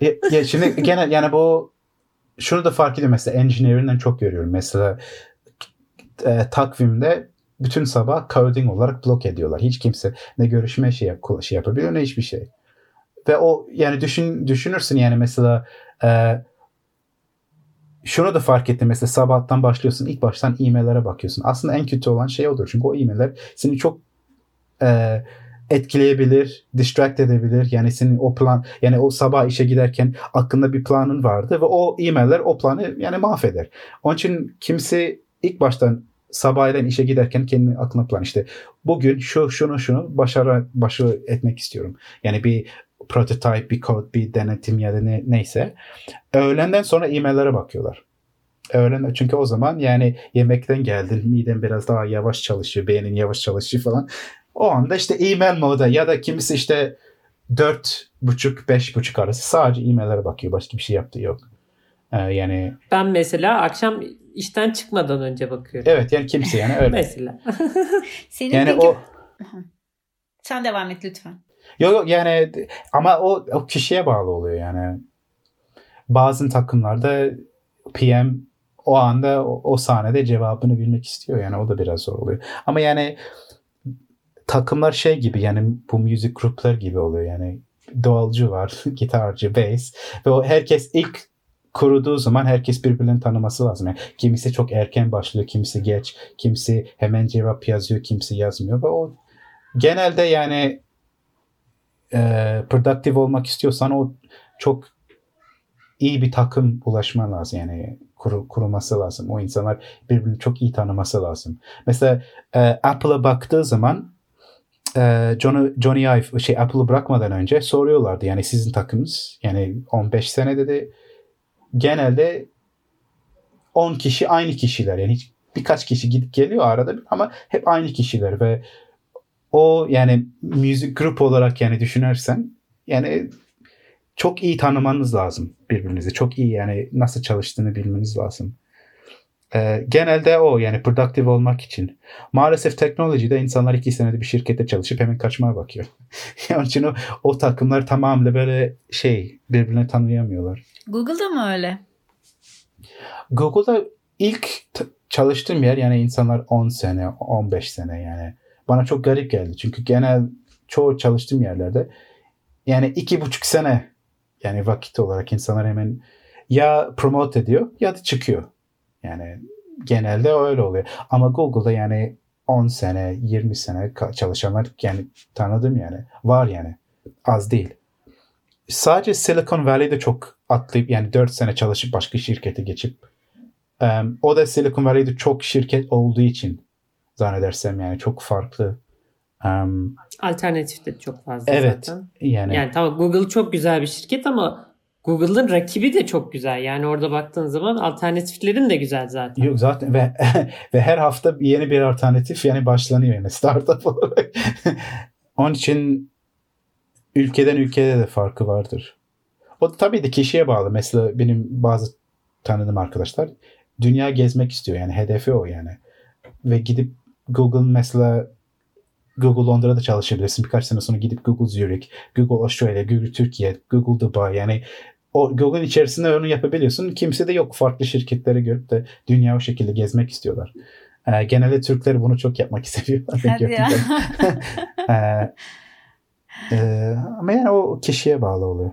ya, ya şimdi gene yani bu şunu da fark ediyorum mesela engineering'den çok görüyorum. Mesela e, takvimde bütün sabah coding olarak blok ediyorlar. Hiç kimse ne görüşme şey, şey yapabiliyor ne hiçbir şey. Ve o yani düşün düşünürsün yani mesela e, şunu da fark ettim mesela sabahtan başlıyorsun ilk baştan e-maillere bakıyorsun. Aslında en kötü olan şey odur. Çünkü o e-mailler seni çok e, etkileyebilir, distract edebilir. Yani senin o plan yani o sabah işe giderken aklında bir planın vardı ve o e-mailler o planı yani mahveder. Onun için kimse ilk baştan sabahleyin işe giderken kendi aklına plan işte bugün şu şunu şunu başarı başarı etmek istiyorum. Yani bir prototype, bir kod, bir denetim ya da ne, neyse. Öğlenden sonra e-maillere bakıyorlar. Öğlen çünkü o zaman yani yemekten geldin, miden biraz daha yavaş çalışıyor, beynin yavaş çalışıyor falan. O anda işte e-mail moda ya da kimisi işte dört buçuk, beş buçuk arası sadece e-maillere bakıyor. Başka bir şey yaptığı yok. Ee, yani Ben mesela akşam işten çıkmadan önce bakıyorum. evet yani kimse yani öyle. Mesela. Senin yani peki... o Sen devam et lütfen. Yok yok yani ama o, o kişiye bağlı oluyor yani. Bazı takımlarda PM o anda o, o sahnede cevabını bilmek istiyor yani o da biraz zor oluyor. Ama yani takımlar şey gibi yani bu müzik gruplar gibi oluyor yani doğalcı var, gitarcı, bass ve o herkes ilk kuruduğu zaman herkes birbirini tanıması lazım. Yani kimisi çok erken başlıyor, kimisi geç, kimisi hemen cevap yazıyor, kimisi yazmıyor ve o genelde yani e, productive olmak istiyorsan o çok iyi bir takım ulaşman lazım yani kuru, kurulması lazım. O insanlar birbirini çok iyi tanıması lazım. Mesela e, Apple'a baktığı zaman e, Johnny, Johnny Ive şey Apple'ı bırakmadan önce soruyorlardı yani sizin takımınız yani 15 sene dedi genelde 10 kişi aynı kişiler yani hiç birkaç kişi gidip geliyor arada ama hep aynı kişiler ve o yani müzik grup olarak yani düşünürsen yani çok iyi tanımanız lazım birbirinizi. Çok iyi yani nasıl çalıştığını bilmeniz lazım. Ee, genelde o yani productive olmak için. Maalesef teknolojide insanlar iki senede bir şirkette çalışıp hemen kaçmaya bakıyor. Onun için o, o takımlar tamamıyla böyle şey birbirine tanıyamıyorlar. Google'da mı öyle? Google'da ilk çalıştığım yer yani insanlar 10 sene, 15 sene yani. Bana çok garip geldi. Çünkü genel çoğu çalıştığım yerlerde yani iki buçuk sene yani vakit olarak insanlar hemen ya promote ediyor ya da çıkıyor. Yani genelde öyle oluyor. Ama Google'da yani 10 sene, 20 sene çalışanlar yani tanıdım yani. Var yani. Az değil. Sadece Silicon Valley'de çok atlayıp yani 4 sene çalışıp başka şirkete geçip em, o da Silicon Valley'de çok şirket olduğu için zannedersem yani çok farklı. Em, Alternatif de çok fazla Evet. zaten. yani, Yani tamam Google çok güzel bir şirket ama Google'ın rakibi de çok güzel. Yani orada baktığın zaman alternatiflerin de güzel zaten. Yok zaten ve ve her hafta yeni bir alternatif yani başlanıyor yani startup olarak. Onun için ülkeden ülkeye de farkı vardır. O tabii de kişiye bağlı. Mesela benim bazı tanıdığım arkadaşlar dünya gezmek istiyor. Yani hedefi o yani. Ve gidip Google mesela Google Londra'da çalışabilirsin. Birkaç sene sonra gidip Google Zurich, Google Australia, Google Türkiye, Google Dubai yani o Google'ın içerisinde onu yapabiliyorsun. Kimse de yok farklı şirketlere görüp de dünya o şekilde gezmek istiyorlar. Ee, genelde Türkler bunu çok yapmak seviyorlar. Hadi ya. ee, e, ama yani o kişiye bağlı oluyor.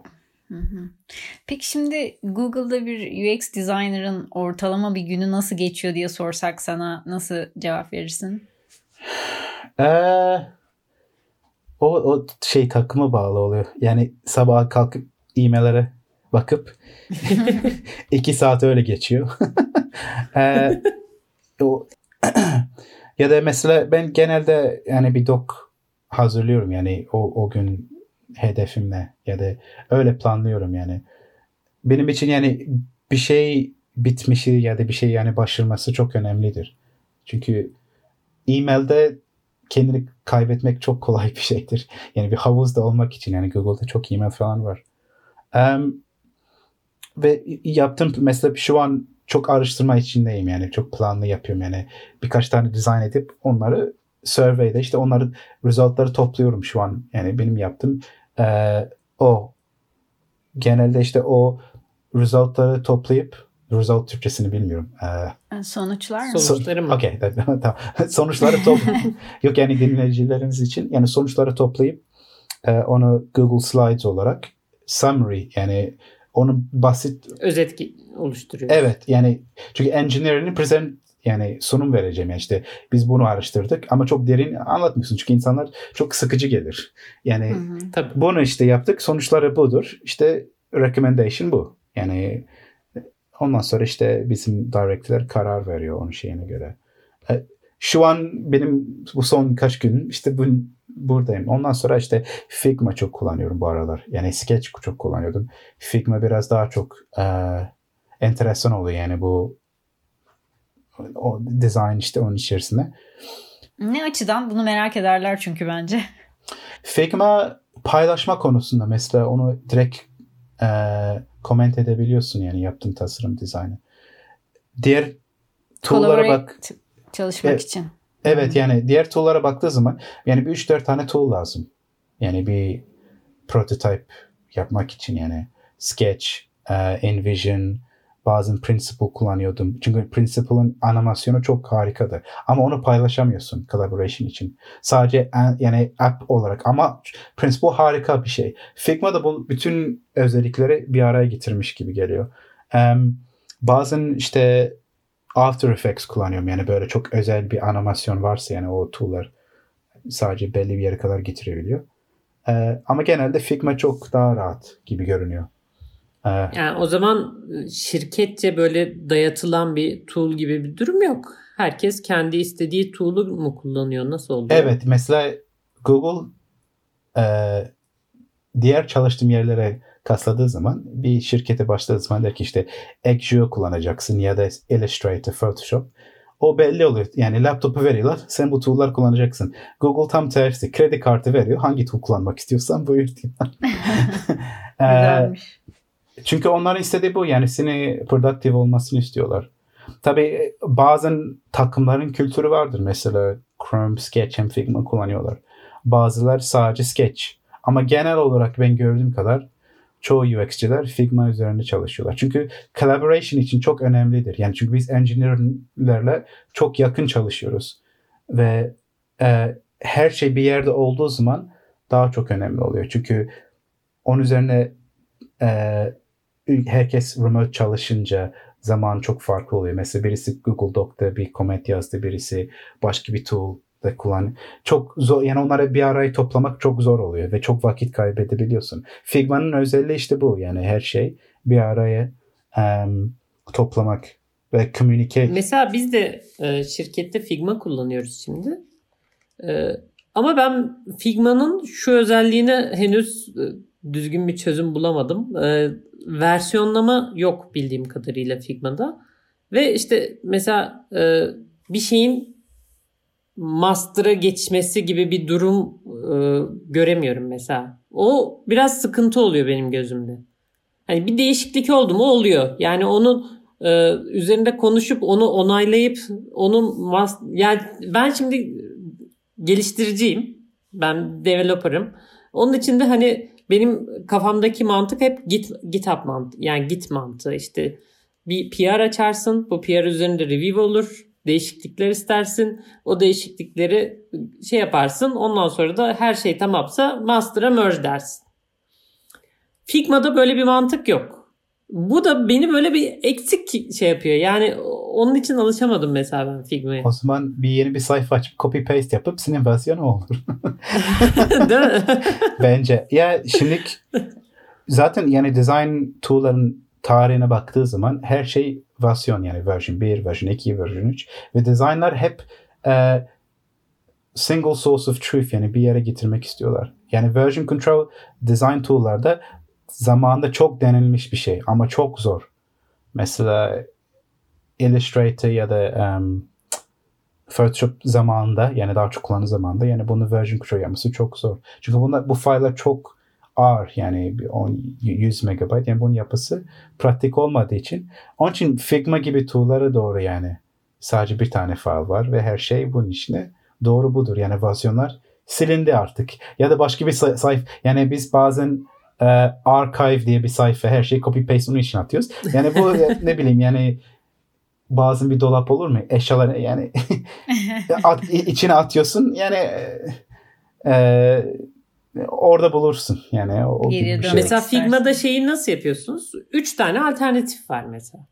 Peki şimdi Google'da bir UX designer'ın ortalama bir günü nasıl geçiyor diye sorsak sana nasıl cevap verirsin? Ee, o, o şey takıma bağlı oluyor. Yani sabah kalkıp e-maillere bakıp iki saat öyle geçiyor. ee, o, ya da mesela ben genelde yani bir dok hazırlıyorum yani o, o gün hedefim ne ya da öyle planlıyorum yani. Benim için yani bir şey bitmişi ya da bir şey yani başarması çok önemlidir. Çünkü e-mailde kendini kaybetmek çok kolay bir şeydir. Yani bir havuzda olmak için yani Google'da çok e-mail falan var. Um, ve yaptığım mesela şu an çok araştırma içindeyim yani çok planlı yapıyorum yani birkaç tane design edip onları survey'de işte onları resultları topluyorum şu an yani benim yaptığım e, o genelde işte o resultları toplayıp result Türkçesini bilmiyorum. Ee, Sonuçlar mı? Sonuçları mı? Okey. tamam. sonuçları toplayıp yok yani dinleyicilerimiz için yani sonuçları toplayıp e, onu Google Slides olarak summary yani onu basit özet oluşturuyor. Evet yani çünkü engineering'in present yani sunum vereceğim yani işte biz bunu araştırdık ama çok derin anlatmıyorsun çünkü insanlar çok sıkıcı gelir. Yani Hı hı. Tabii. bunu işte yaptık sonuçları budur işte recommendation bu. Yani ondan sonra işte bizim directler karar veriyor onun şeyine göre. Şu an benim bu son kaç gün işte bu, buradayım. Ondan sonra işte Figma çok kullanıyorum bu aralar. Yani Sketch çok kullanıyordum. Figma biraz daha çok e, enteresan oluyor yani bu o design işte onun içerisinde. Ne açıdan bunu merak ederler çünkü bence. Figma paylaşma konusunda mesela onu direkt e, comment edebiliyorsun yani yaptığın tasarım dizaynı. Diğer tool'lara bak. Çalışmak Evet. için. Evet yani diğer tool'lara baktığı zaman yani bir 3-4 tane tool lazım. Yani bir prototype yapmak için yani Sketch, e, Envision, bazen Principle kullanıyordum. Çünkü Principle'ın animasyonu çok harikadır. Ama onu paylaşamıyorsun collaboration için. Sadece yani app olarak ama Principle harika bir şey. Figma da bu bütün özellikleri bir araya getirmiş gibi geliyor. Em, bazen işte After Effects kullanıyorum. Yani böyle çok özel bir animasyon varsa yani o tool'lar sadece belli bir yere kadar getirebiliyor. Ee, ama genelde Figma çok daha rahat gibi görünüyor. Ee, Yani o zaman şirketçe böyle dayatılan bir tool gibi bir durum yok. Herkes kendi istediği tool'u mu kullanıyor? Nasıl oluyor? evet mesela Google e, diğer çalıştığım yerlere kasladığı zaman bir şirkete başladığı zaman der ki işte Axio kullanacaksın ya da Illustrator, Photoshop. O belli oluyor. Yani laptopu veriyorlar. Sen bu tool'lar kullanacaksın. Google tam tersi. Kredi kartı veriyor. Hangi tool kullanmak istiyorsan buyur diyor. Ee, Güzelmiş. çünkü onların istediği bu. Yani seni productive olmasını istiyorlar. Tabii bazen takımların kültürü vardır. Mesela Chrome, Sketch hem Figma kullanıyorlar. Bazılar sadece Sketch. Ama genel olarak ben gördüğüm kadar çoğu UX'ciler Figma üzerinde çalışıyorlar. Çünkü collaboration için çok önemlidir. Yani çünkü biz engineer'lerle çok yakın çalışıyoruz. Ve e, her şey bir yerde olduğu zaman daha çok önemli oluyor. Çünkü onun üzerine e, herkes remote çalışınca zaman çok farklı oluyor. Mesela birisi Google Doc'ta bir comment yazdı, birisi başka bir tool da kullan. Çok zor yani onları bir araya toplamak çok zor oluyor ve çok vakit kaybedebiliyorsun. Figma'nın özelliği işte bu. Yani her şey bir araya em, toplamak ve communicate. Mesela biz de e, şirkette Figma kullanıyoruz şimdi. E, ama ben Figma'nın şu özelliğine henüz e, düzgün bir çözüm bulamadım. E, versiyonlama yok bildiğim kadarıyla Figma'da. Ve işte mesela e, bir şeyin master'a geçmesi gibi bir durum e, göremiyorum mesela. O biraz sıkıntı oluyor benim gözümde. Hani bir değişiklik oldu mu oluyor. Yani onun Ee, üzerinde konuşup onu onaylayıp onun yani ben şimdi geliştiriciyim. Ben developer'ım. Onun için de hani benim kafamdaki mantık hep git GitHub mantığı. Yani git mantığı işte bir PR açarsın. Bu PR üzerinde review olur. Değişiklikler istersin. O değişiklikleri şey yaparsın. Ondan sonra da her şey tamamsa master'a merge dersin. Figma'da böyle bir mantık yok. Bu da beni böyle bir eksik şey yapıyor. Yani onun için alışamadım mesela ben Figma'ya. O zaman bir yeni bir sayfa açıp copy paste yapıp senin versiyonu olur. Değil mi? Bence. Ya şimdi zaten yani design tool'ların tarihine baktığı zaman her şey versiyon yani version 1, version 2, version 3 ve designlar hep e, single source of truth yani bir yere getirmek istiyorlar. Yani version control design tool'larda zamanında çok denilmiş bir şey ama çok zor. Mesela Illustrator ya da um, Photoshop zamanında yani daha çok kullandığı zamanında yani bunu version control yapması çok zor. Çünkü bunlar, bu file'lar çok ağır yani 10, 100 megabayt yani bunun yapısı pratik olmadığı için onun için Figma gibi tool'lara doğru yani sadece bir tane file var ve her şey bunun içine doğru budur. Yani versiyonlar silindi artık. Ya da başka bir sayfa yani biz bazen e, archive diye bir sayfa her şeyi copy paste onun için atıyoruz. Yani bu ne bileyim yani bazen bir dolap olur mu? Eşyalar yani at, içine atıyorsun yani e, orada bulursun. Yani o gibi bir şey. Mesela Figma'da şeyi nasıl yapıyorsunuz? Üç tane alternatif var mesela.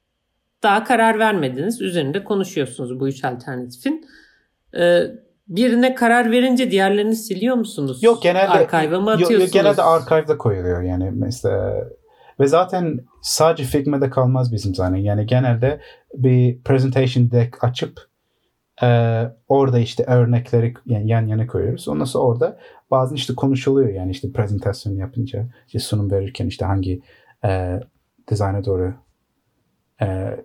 Daha karar vermediniz. Üzerinde konuşuyorsunuz bu üç alternatifin. Ee, birine karar verince diğerlerini siliyor musunuz? Yok genelde archive'a mı atıyorsunuz? Yok, genelde archive'da koyuluyor yani mesela ve zaten sadece Figma'da kalmaz bizim zaten. Yani genelde bir presentation deck açıp e, orada işte örnekleri yani yan yana koyuyoruz. Ondan sonra orada bazen işte konuşuluyor yani işte prezentasyon yapınca işte sunum verirken işte hangi e, dizayna doğru e,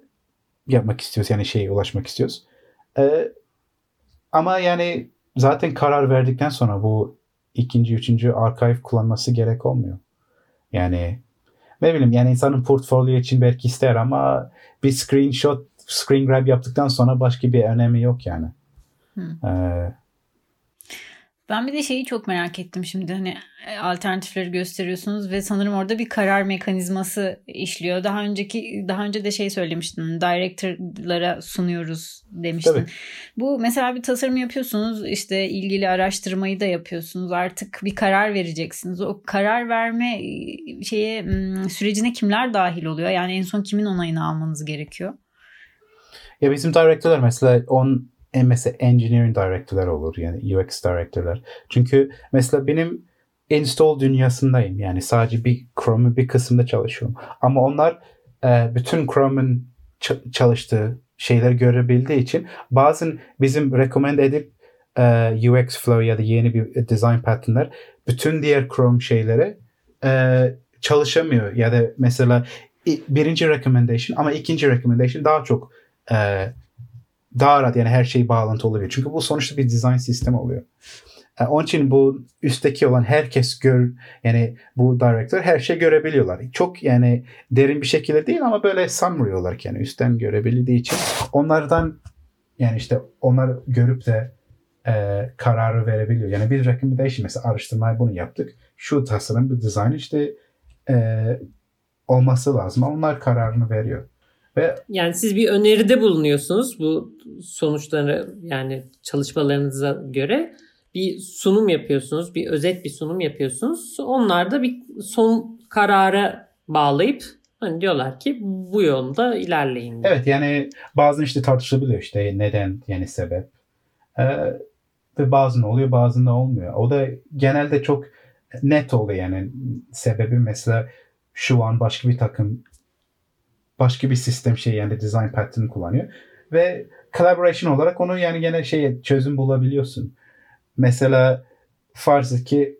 yapmak istiyoruz yani şeye ulaşmak istiyoruz. E, ama yani zaten karar verdikten sonra bu ikinci, üçüncü archive kullanması gerek olmuyor. Yani ne bileyim yani insanın portfolyo için belki ister ama bir screenshot, screen grab yaptıktan sonra başka bir önemi yok yani. Hmm. Ee, ben bir de şeyi çok merak ettim şimdi hani e, alternatifleri gösteriyorsunuz ve sanırım orada bir karar mekanizması işliyor. Daha önceki daha önce de şey söylemiştin. Director'lara sunuyoruz demiştin. Tabii. Bu mesela bir tasarım yapıyorsunuz işte ilgili araştırmayı da yapıyorsunuz. Artık bir karar vereceksiniz. O karar verme e, şeye sürecine kimler dahil oluyor? Yani en son kimin onayını almanız gerekiyor? Ya bizim director'lar mesela on mesela engineering director'lar olur yani UX director'lar. Çünkü mesela benim install dünyasındayım. Yani sadece bir Chrome'un bir kısmında çalışıyorum. Ama onlar e, bütün Chrome'un çalıştığı şeyleri görebildiği için bazen bizim recommend edip e, UX flow ya da yeni bir design pattern'lar bütün diğer Chrome şeylere e, çalışamıyor. Ya da mesela birinci recommendation ama ikinci recommendation daha çok e, daha rahat yani her şey bağlantı olabilir. Çünkü bu sonuçta bir design sistem oluyor. E, onun için bu üstteki olan herkes gör yani bu director her şey görebiliyorlar. Çok yani derin bir şekilde değil ama böyle summary olarak yani üstten görebildiği için onlardan yani işte onlar görüp de e, kararı verebiliyor. Yani bir recommendation mesela araştırmayı bunu yaptık. Şu tasarım, bu design işte e, olması lazım. Onlar kararını veriyor. Ve yani siz bir öneride bulunuyorsunuz bu sonuçları yani çalışmalarınıza göre bir sunum yapıyorsunuz, bir özet bir sunum yapıyorsunuz. Onlar da bir son karara bağlayıp hani diyorlar ki bu yolda ilerleyin. Evet yani bazen işte tartışılabiliyor işte neden yani sebep. Ee, ve bazen oluyor bazen de olmuyor. O da genelde çok net oluyor yani sebebi mesela şu an başka bir takım başka bir sistem şey yani design pattern kullanıyor. Ve collaboration olarak onu yani gene şey çözüm bulabiliyorsun. Mesela farz ki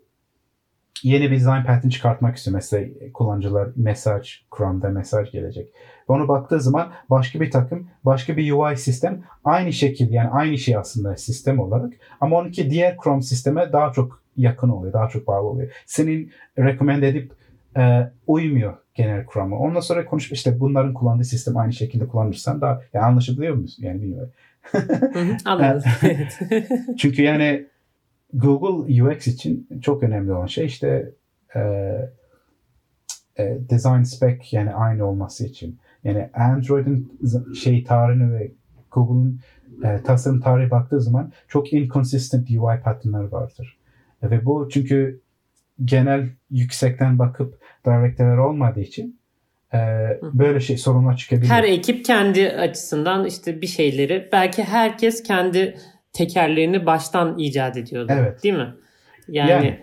yeni bir design pattern çıkartmak istiyor. Mesela kullanıcılar mesaj, Chrome'da mesaj gelecek. Ve onu baktığı zaman başka bir takım, başka bir UI sistem aynı şekil yani aynı şey aslında sistem olarak. Ama onunki diğer Chrome sisteme daha çok yakın oluyor, daha çok bağlı oluyor. Senin recommend edip e, uymuyor genel kurama. Ondan sonra konuşup işte bunların kullandığı sistem aynı şekilde kullanırsan daha yani anlaşılıyor musun? Yani bilmiyorum. Anladım. evet. Çünkü yani Google UX için çok önemli olan şey işte e, e, design spec yani aynı olması için. Yani Android'in şey tarihine ve Google'un e, tasarım tarihi baktığı zaman çok inconsistent UI pattern'lar vardır. E, ve bu çünkü genel yüksekten bakıp direktörler olmadığı için e, böyle şey sorunlar çıkabilir. Her ekip kendi açısından işte bir şeyleri belki herkes kendi tekerlerini baştan icat ediyordu. Evet. Değil mi? Yani, Yani.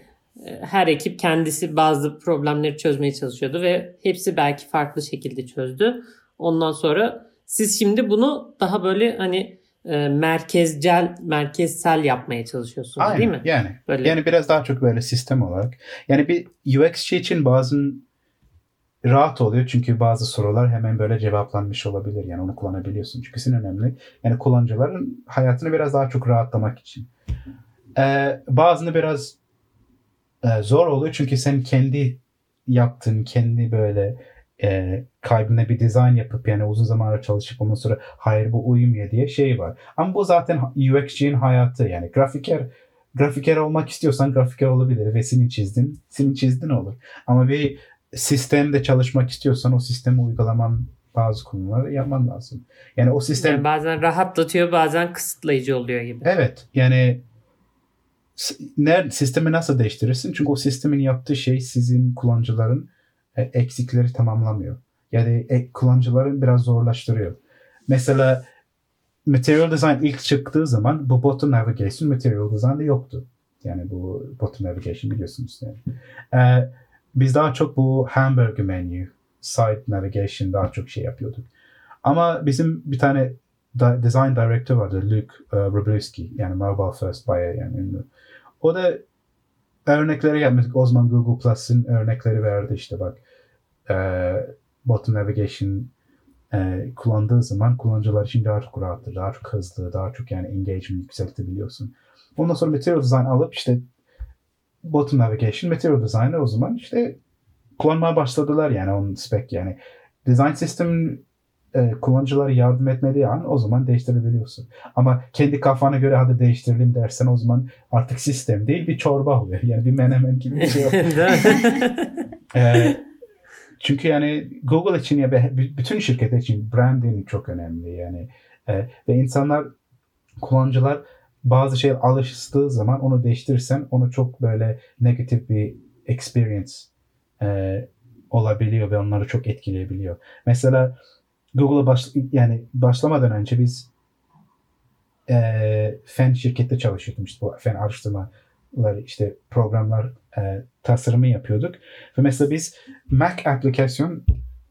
e, her ekip kendisi bazı problemleri çözmeye çalışıyordu ve hepsi belki farklı şekilde çözdü. Ondan sonra siz şimdi bunu daha böyle hani e, merkezcel, merkezsel yapmaya çalışıyorsunuz Aynen, değil mi? Yani Böyle. yani biraz daha çok böyle sistem olarak. Yani bir UX'çi için bazen rahat oluyor çünkü bazı sorular hemen böyle cevaplanmış olabilir. Yani onu kullanabiliyorsun. Çünkü senin önemli. Yani kullanıcıların hayatını biraz daha çok rahatlamak için. Ee, bazını biraz e, zor oluyor çünkü sen kendi yaptığın, kendi böyle e, kalbine bir dizayn yapıp yani uzun zamanlar çalışıp ondan sonra hayır bu uymuyor diye şey var. Ama bu zaten UX'cinin hayatı yani grafiker grafiker olmak istiyorsan grafiker olabilir ve senin çizdin, senin çizdin olur. Ama bir sistemde çalışmak istiyorsan o sistemi uygulaman bazı konuları yapman lazım. Yani o sistem Yani bazen rahatlatıyor bazen kısıtlayıcı oluyor gibi. Evet yani s- ner sistemi nasıl değiştirirsin? Çünkü o sistemin yaptığı şey sizin kullanıcıların eksikleri tamamlamıyor. Yani e, kullanıcıların biraz zorlaştırıyor. Mesela Material Design ilk çıktığı zaman bu bottom navigation Material Design'da yoktu. Yani bu bottom navigation biliyorsunuz yani. Ee, biz daha çok bu hamburger menu, side navigation daha çok şey yapıyorduk. Ama bizim bir tane da- design director vardı Luke uh, Wroblewski yani Mobile First bayağı yani ünlü. O da örnekleri yapmıştık. O zaman Google Plus'ın örnekleri verdi işte bak e, bottom navigation e, kullandığı zaman kullanıcılar için daha çok rahattır, daha çok hızlı, daha çok yani engagement yükseltebiliyorsun. Ondan sonra material design alıp işte bottom navigation, material design'ı o zaman işte kullanmaya başladılar yani onun spec yani. Design sistemin e, kullanıcılara yardım etmediği an o zaman değiştirebiliyorsun. Ama kendi kafana göre hadi değiştirelim dersen o zaman artık sistem değil bir çorba oluyor. Yani bir menemen gibi bir şey mi? Ee, çünkü yani Google için ya bütün şirketler için branding çok önemli yani Ee, ve insanlar kullanıcılar bazı şey alıştığı zaman onu değiştirirsen onu çok böyle negatif bir experience e, olabiliyor ve onları çok etkileyebiliyor. Mesela Google'a baş, yani başlamadan önce biz e, fen şirkette çalışıyordum işte bu fen araştırmalar işte programlar e, tasarımı yapıyorduk ve mesela biz Mac aplikasyon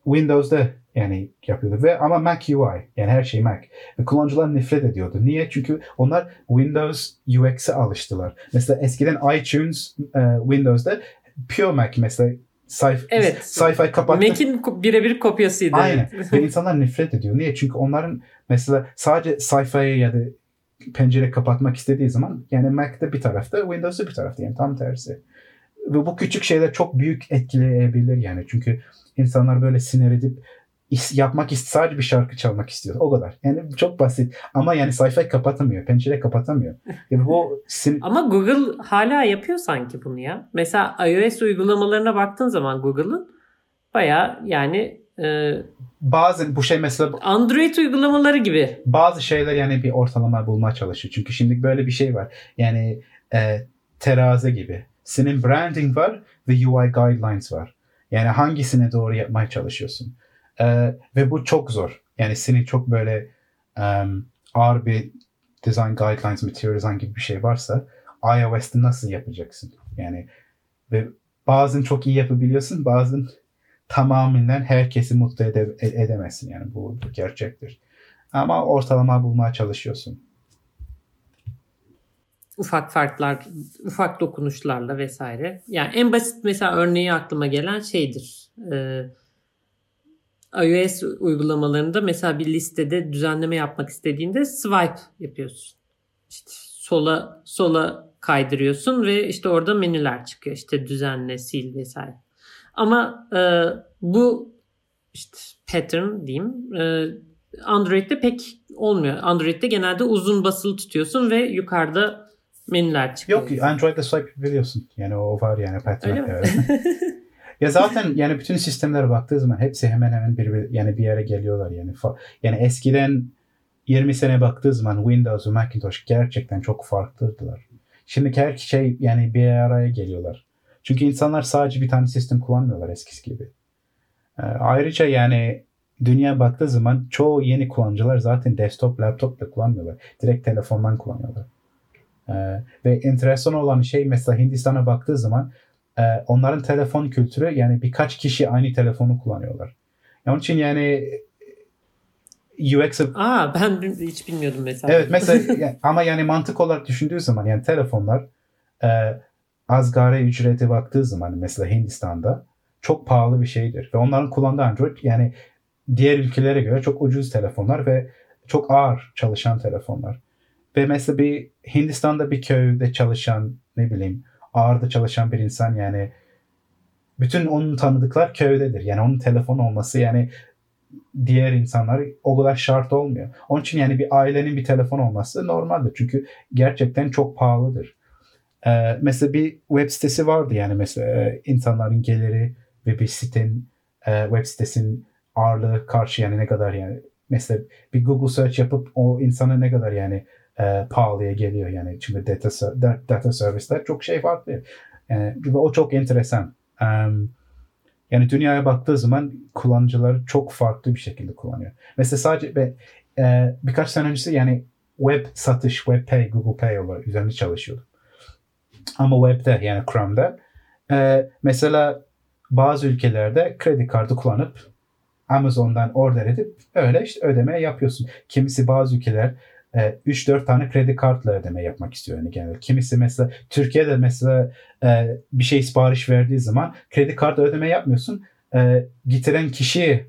Windows'da yani yapıyorduk ve ama Mac UI yani her şey Mac ve kullanıcılar nefret ediyordu. Niye? Çünkü onlar Windows UX'e alıştılar. Mesela eskiden iTunes e, Windows'da Pure Mac mesela sayf Evet. sayfayı kapattı. Mac'in birebir kopyasıydı. Aynen. Ve insanlar nefret ediyor. Niye? Çünkü onların mesela sadece sayfayı ya da pencere kapatmak istediği zaman yani Mac'te bir tarafta, Windows'da bir tarafta yani tam tersi. Ve bu küçük şeyler çok büyük etkileyebilir yani. Çünkü insanlar böyle sinir edip is- yapmak ist sadece bir şarkı çalmak istiyor. O kadar. Yani çok basit. Ama yani sayfayı kapatamıyor. Pencere kapatamıyor. Yani bu sin- Ama Google hala yapıyor sanki bunu ya. Mesela iOS uygulamalarına baktığın zaman Google'ın baya yani e, bazen bu şey mesela Android uygulamaları gibi. bazı şeyler yani bir ortalama bulmaya çalışıyor. Çünkü şimdi böyle bir şey var. Yani e, terazi gibi. Senin branding var ve UI guidelines var. Yani hangisine doğru yapmaya çalışıyorsun. E, ve bu çok zor. Yani senin çok böyle um, ağır bir design guidelines, material design gibi bir şey varsa iOS'te nasıl yapacaksın? Yani ve bazen çok iyi yapabiliyorsun, bazen tamamen herkesi mutlu ede- e- edemezsin. Yani bu, bu gerçektir. Ama ortalama bulmaya çalışıyorsun. Ufak farklar, ufak dokunuşlarla vesaire. Yani en basit mesela örneği aklıma gelen şeydir. Ee, iOS uygulamalarında mesela bir listede düzenleme yapmak istediğinde swipe yapıyorsun. İşte sola sola kaydırıyorsun ve işte orada menüler çıkıyor. İşte düzenle, sil vesaire. Ama e, bu işte pattern diyeyim e, Android'de pek olmuyor. Android'de genelde uzun basılı tutuyorsun ve yukarıda menüler çıkıyor. Yok Android'de swipe biliyorsun. Yani o var yani pattern. Öyle mi? Evet. ya zaten yani bütün sistemlere baktığı zaman hepsi hemen hemen bir, yani bir yere geliyorlar yani. Yani eskiden 20 sene baktığı zaman Windows ve Macintosh gerçekten çok farklıydılar. Şimdi her şey yani bir araya geliyorlar. Çünkü insanlar sadece bir tane sistem kullanmıyorlar eskisi gibi. Ee, ayrıca yani dünya baktığı zaman çoğu yeni kullanıcılar zaten desktop, laptop da kullanmıyorlar. Direkt telefondan kullanıyorlar. Ee, ve enteresan olan şey mesela Hindistan'a baktığı zaman e, onların telefon kültürü yani birkaç kişi aynı telefonu kullanıyorlar. Onun için yani UX'ı Aa ben hiç bilmiyordum mesela. Evet mesela ya- ama yani mantık olarak düşündüğü zaman yani telefonlar e, asgari ücrete baktığı zaman mesela Hindistan'da çok pahalı bir şeydir. Ve onların kullandığı Android yani diğer ülkelere göre çok ucuz telefonlar ve çok ağır çalışan telefonlar. Ve mesela bir Hindistan'da bir köyde çalışan ne bileyim ağırda çalışan bir insan yani bütün onun tanıdıklar köydedir. Yani onun telefon olması yani diğer insanlar o kadar şart olmuyor. Onun için yani bir ailenin bir telefon olması normaldir. Çünkü gerçekten çok pahalıdır. Ee, mesela bir web sitesi vardı yani mesela e, insanların geliri ve bir sitenin e, web sitesinin ağırlığı karşı yani ne kadar yani mesela bir Google search yapıp o insana ne kadar yani e, pahalıya geliyor yani çünkü data data service'ler çok şey farklı. Yani, ve o çok enteresan. Um, yani dünyaya baktığı zaman kullanıcılar çok farklı bir şekilde kullanıyor. Mesela sadece be, e, birkaç sene öncesi yani web satış, web pay, Google Pay olarak üzerinde çalışıyordum. Ama webde yani Chrome'da e, mesela bazı ülkelerde kredi kartı kullanıp Amazon'dan order edip öyle işte ödeme yapıyorsun. Kimisi bazı ülkeler e, 3-4 tane kredi kartla ödeme yapmak istiyor yani genelde. Kimisi mesela Türkiye'de mesela e, bir şey sipariş verdiği zaman kredi kartla ödeme yapmıyorsun. E, getiren kişiye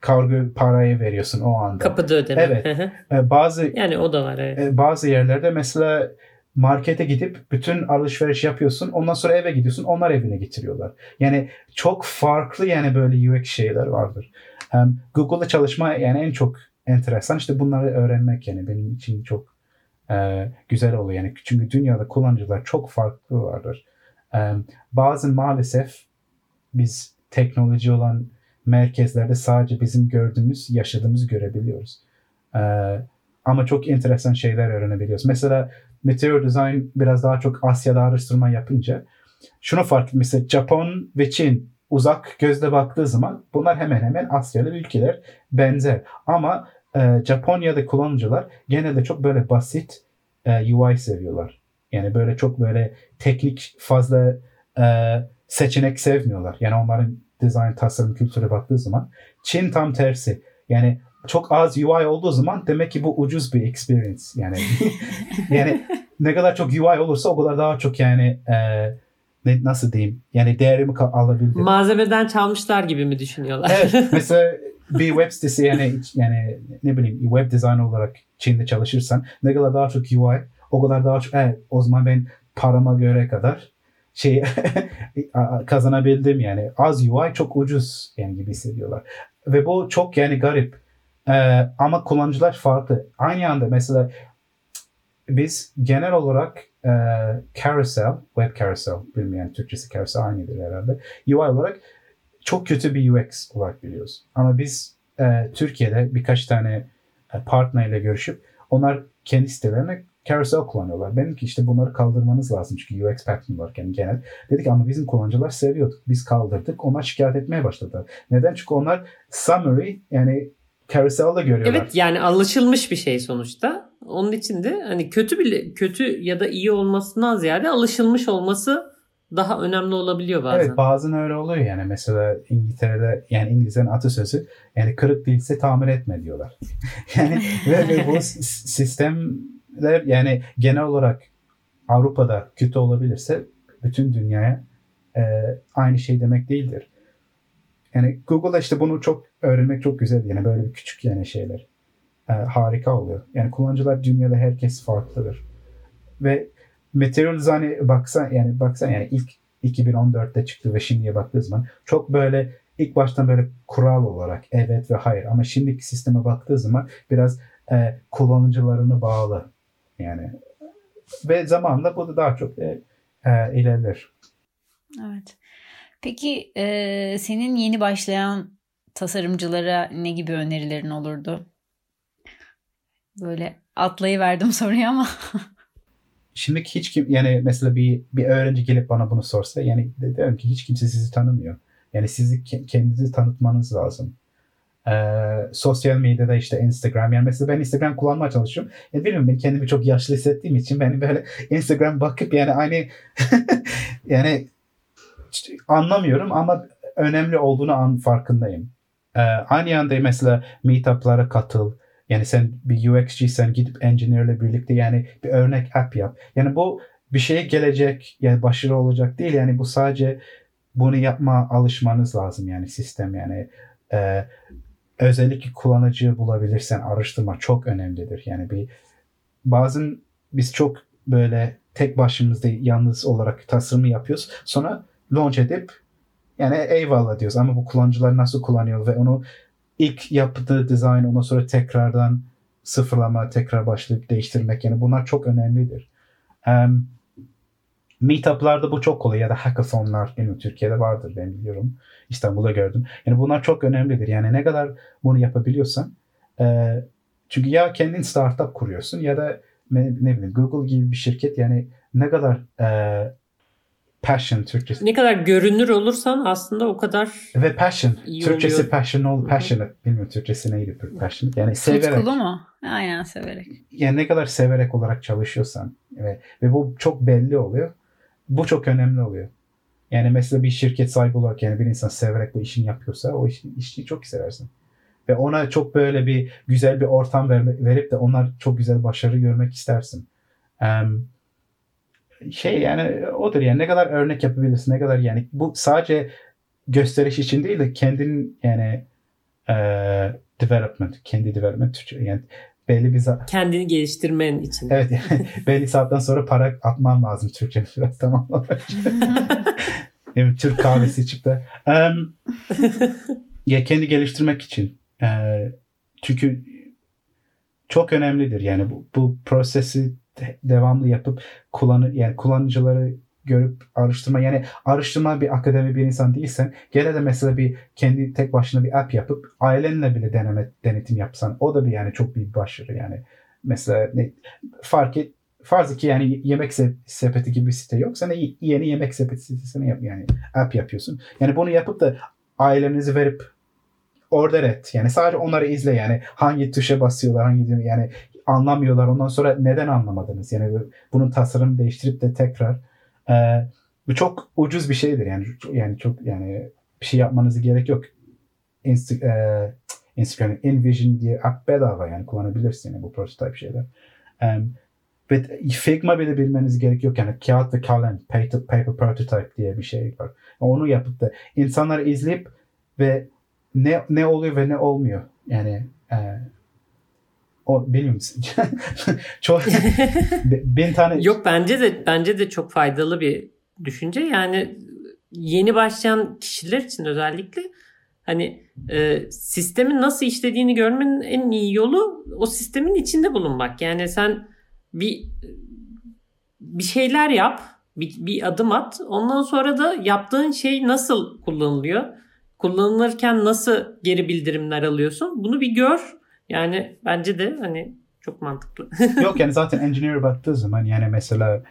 kargo parayı veriyorsun o anda. Kapıda ödeme. Evet. E, bazı yani o da var evet. e, bazı yerlerde mesela markete gidip bütün alışveriş yapıyorsun. Ondan sonra eve gidiyorsun. Onlar evine getiriyorlar. Yani çok farklı yani böyle UX şeyler vardır. Hem Google'da çalışma yani en çok enteresan işte bunları öğrenmek yani benim için çok e, güzel oluyor. Yani çünkü dünyada kullanıcılar çok farklı vardır. E, bazen maalesef biz teknoloji olan merkezlerde sadece bizim gördüğümüz, yaşadığımızı görebiliyoruz. E, ama çok enteresan şeyler öğrenebiliyoruz. Mesela Material Design biraz daha çok Asya'da araştırma yapınca şunu fark ettim. Mesela Japon ve Çin uzak gözle baktığı zaman bunlar hemen hemen Asyalı ülkeler benzer. Ama e, Japonya'da kullanıcılar genelde çok böyle basit e, UI seviyorlar. Yani böyle çok böyle teknik fazla e, seçenek sevmiyorlar. Yani onların design tasarım kültürü baktığı zaman Çin tam tersi. Yani çok az UI olduğu zaman demek ki bu ucuz bir experience. Yani yani ne kadar çok UI olursa o kadar daha çok yani e, ne, nasıl diyeyim yani değerimi alabildim. Malzemeden çalmışlar gibi mi düşünüyorlar? Evet. Mesela bir web sitesi yani yani ne bileyim web design olarak Çin'de çalışırsan ne kadar daha çok UI o kadar daha çok evet, o zaman ben parama göre kadar şey kazanabildim yani. Az UI çok ucuz yani gibi hissediyorlar. Ve bu çok yani garip. Ee, ama kullanıcılar farklı. Aynı anda mesela biz genel olarak e, carousel web carousel bilmeyen Türkçesi carousel aynıdır herhalde. UI olarak çok kötü bir UX olarak biliyoruz. Ama biz e, Türkiye'de birkaç tane e, partnerle görüşüp onlar kendi sitelerine carousel kullanıyorlar. Dedim ki işte bunları kaldırmanız lazım çünkü UX pattern var yani genel. Dedik ama bizim kullanıcılar seviyorduk. Biz kaldırdık. Onlar şikayet etmeye başladılar. Neden? Çünkü onlar summary yani carousel'da görüyorlar. Evet yani alışılmış bir şey sonuçta. Onun için de hani kötü bile kötü ya da iyi olmasından ziyade alışılmış olması daha önemli olabiliyor bazen. Evet bazen öyle oluyor yani mesela İngiltere'de yani İngilizlerin atasözü yani kırık değilse tamir etme diyorlar. yani ve, ve bu sistemler yani genel olarak Avrupa'da kötü olabilirse bütün dünyaya e, aynı şey demek değildir. Yani Google'da işte bunu çok öğrenmek çok güzel yani böyle bir küçük yani şeyler e, harika oluyor. Yani kullanıcılar dünyada herkes farklıdır. Ve Material Design'e baksan yani baksan yani ilk 2014'te çıktı ve şimdiye baktığı zaman çok böyle ilk baştan böyle kural olarak evet ve hayır ama şimdiki sisteme baktığı zaman biraz e, kullanıcılarını bağlı yani ve zamanla bu da daha çok e, e, ilerler. Evet. Peki e, senin yeni başlayan tasarımcılara ne gibi önerilerin olurdu? Böyle atlayıverdim soruyu ama. Şimdi hiç kim yani mesela bir bir öğrenci gelip bana bunu sorsa yani derim ki hiç kimse sizi tanımıyor. Yani sizi kendinizi tanıtmanız lazım. Ee, sosyal medyada işte Instagram yani mesela ben Instagram kullanmaya çalışıyorum. Yani bilmiyorum ben kendimi çok yaşlı hissettiğim için ben böyle Instagram bakıp yani aynı yani anlamıyorum ama önemli olduğunu an farkındayım. Ee, aynı anda mesela meetup'lara katıl. Yani sen bir UX'ciysen gidip engineer'le birlikte yani bir örnek app yap. Yani bu bir şeye gelecek yani başarılı olacak değil. Yani bu sadece bunu yapma alışmanız lazım yani sistem yani e, özellikle kullanıcı bulabilirsen araştırma çok önemlidir. Yani bir bazen biz çok böyle tek başımızda yalnız olarak tasarımı yapıyoruz. Sonra launch edip yani eyvallah diyoruz ama bu kullanıcılar nasıl kullanıyor ve onu ilk yaptığı dizayn ondan sonra tekrardan sıfırlama, tekrar başlayıp değiştirmek yani bunlar çok önemlidir. Um, meetup'larda bu çok kolay ya da hackathonlar bilmiyorum Türkiye'de vardır ben biliyorum. İstanbul'da gördüm. Yani bunlar çok önemlidir. Yani ne kadar bunu yapabiliyorsan e, çünkü ya kendin startup kuruyorsun ya da ne, ne bileyim Google gibi bir şirket yani ne kadar e, passion Türkçesi. Ne kadar görünür olursan aslında o kadar ve passion iyi Türkçesi oluyor. passion ol passionate bilmiyorum Türkçesi neydi passionate yani severek Tutkulu mu? Aynen severek. yani ne kadar severek olarak çalışıyorsan ve, ve bu çok belli oluyor. Bu çok önemli oluyor. Yani mesela bir şirket sahibi olarak yani bir insan severek bu işini yapıyorsa o işi, işini çok seversin. Ve ona çok böyle bir güzel bir ortam verme, verip de onlar çok güzel başarı görmek istersin. Um, şey yani odur yani ne kadar örnek yapabilirsin ne kadar yani bu sadece gösteriş için değil de kendin yani e, development kendi development Türkçe yani belli bir za- kendini geliştirmen için. evet yani belli saatten sonra para atman lazım Türkçe biraz tamam yani Türk kahvesi içip de. Um, ya kendi geliştirmek için e, çünkü çok önemlidir yani bu, bu prosesi devamlı yapıp kullanı yani kullanıcıları görüp araştırma yani araştırma bir akademi bir insan değilsen gene de mesela bir kendi tek başına bir app yapıp ailenle bile deneme denetim yapsan o da bir yani çok büyük başarı. Yani mesela ne, fark et farz ki yani yemek se- sepeti gibi bir site yok y- yeni yemek sepeti sitesini yap yani app yapıyorsun. Yani bunu yapıp da ailenizi verip order et. Yani sadece onları izle yani hangi tuşa basıyorlar hangi yani anlamıyorlar. Ondan sonra neden anlamadınız? Yani bu- bunun tasarım değiştirip de tekrar e, bu çok ucuz bir şeydir. Yani yani çok yani bir şey yapmanızı gerek yok. Insta, e, InVision diye app bedava yani kullanabilirsin yani bu prototype şeyler. Um, ve Figma bile bilmeniz gerek yok. Yani kağıt ve kalem, paper, paper prototype diye bir şey var. Onu yapıp da insanları izleyip ve ne ne oluyor ve ne olmuyor. Yani e, o bilmiyorum. çok bin tane Yok bence de bence de çok faydalı bir düşünce. Yani yeni başlayan kişiler için özellikle hani e, sistemin nasıl işlediğini görmenin en iyi yolu o sistemin içinde bulunmak. Yani sen bir bir şeyler yap, bir, bir adım at. Ondan sonra da yaptığın şey nasıl kullanılıyor? Kullanılırken nasıl geri bildirimler alıyorsun? Bunu bir gör. Yani bence de hani çok mantıklı. Yok yani zaten engineer baktığı zaman yani mesela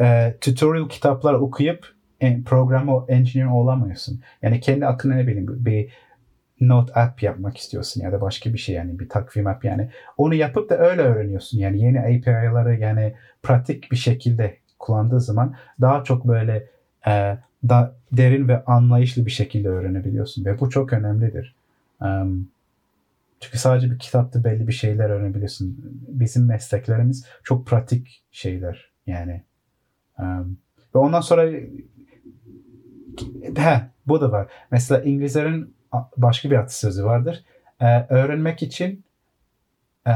e, tutorial kitaplar okuyup e, programı engineer olamıyorsun. Yani kendi aklına ne bileyim bir not app yapmak istiyorsun ya da başka bir şey yani bir takvim app yani. Onu yapıp da öyle öğreniyorsun. Yani yeni API'ları yani pratik bir şekilde kullandığı zaman daha çok böyle e, da derin ve anlayışlı bir şekilde öğrenebiliyorsun ve bu çok önemlidir. Um, çünkü sadece bir kitapta belli bir şeyler öğrenebiliyorsun. Bizim mesleklerimiz çok pratik şeyler yani. Um, ve ondan sonra he, bu da var. Mesela İngilizlerin başka bir atasözü vardır. Ee, öğrenmek için e,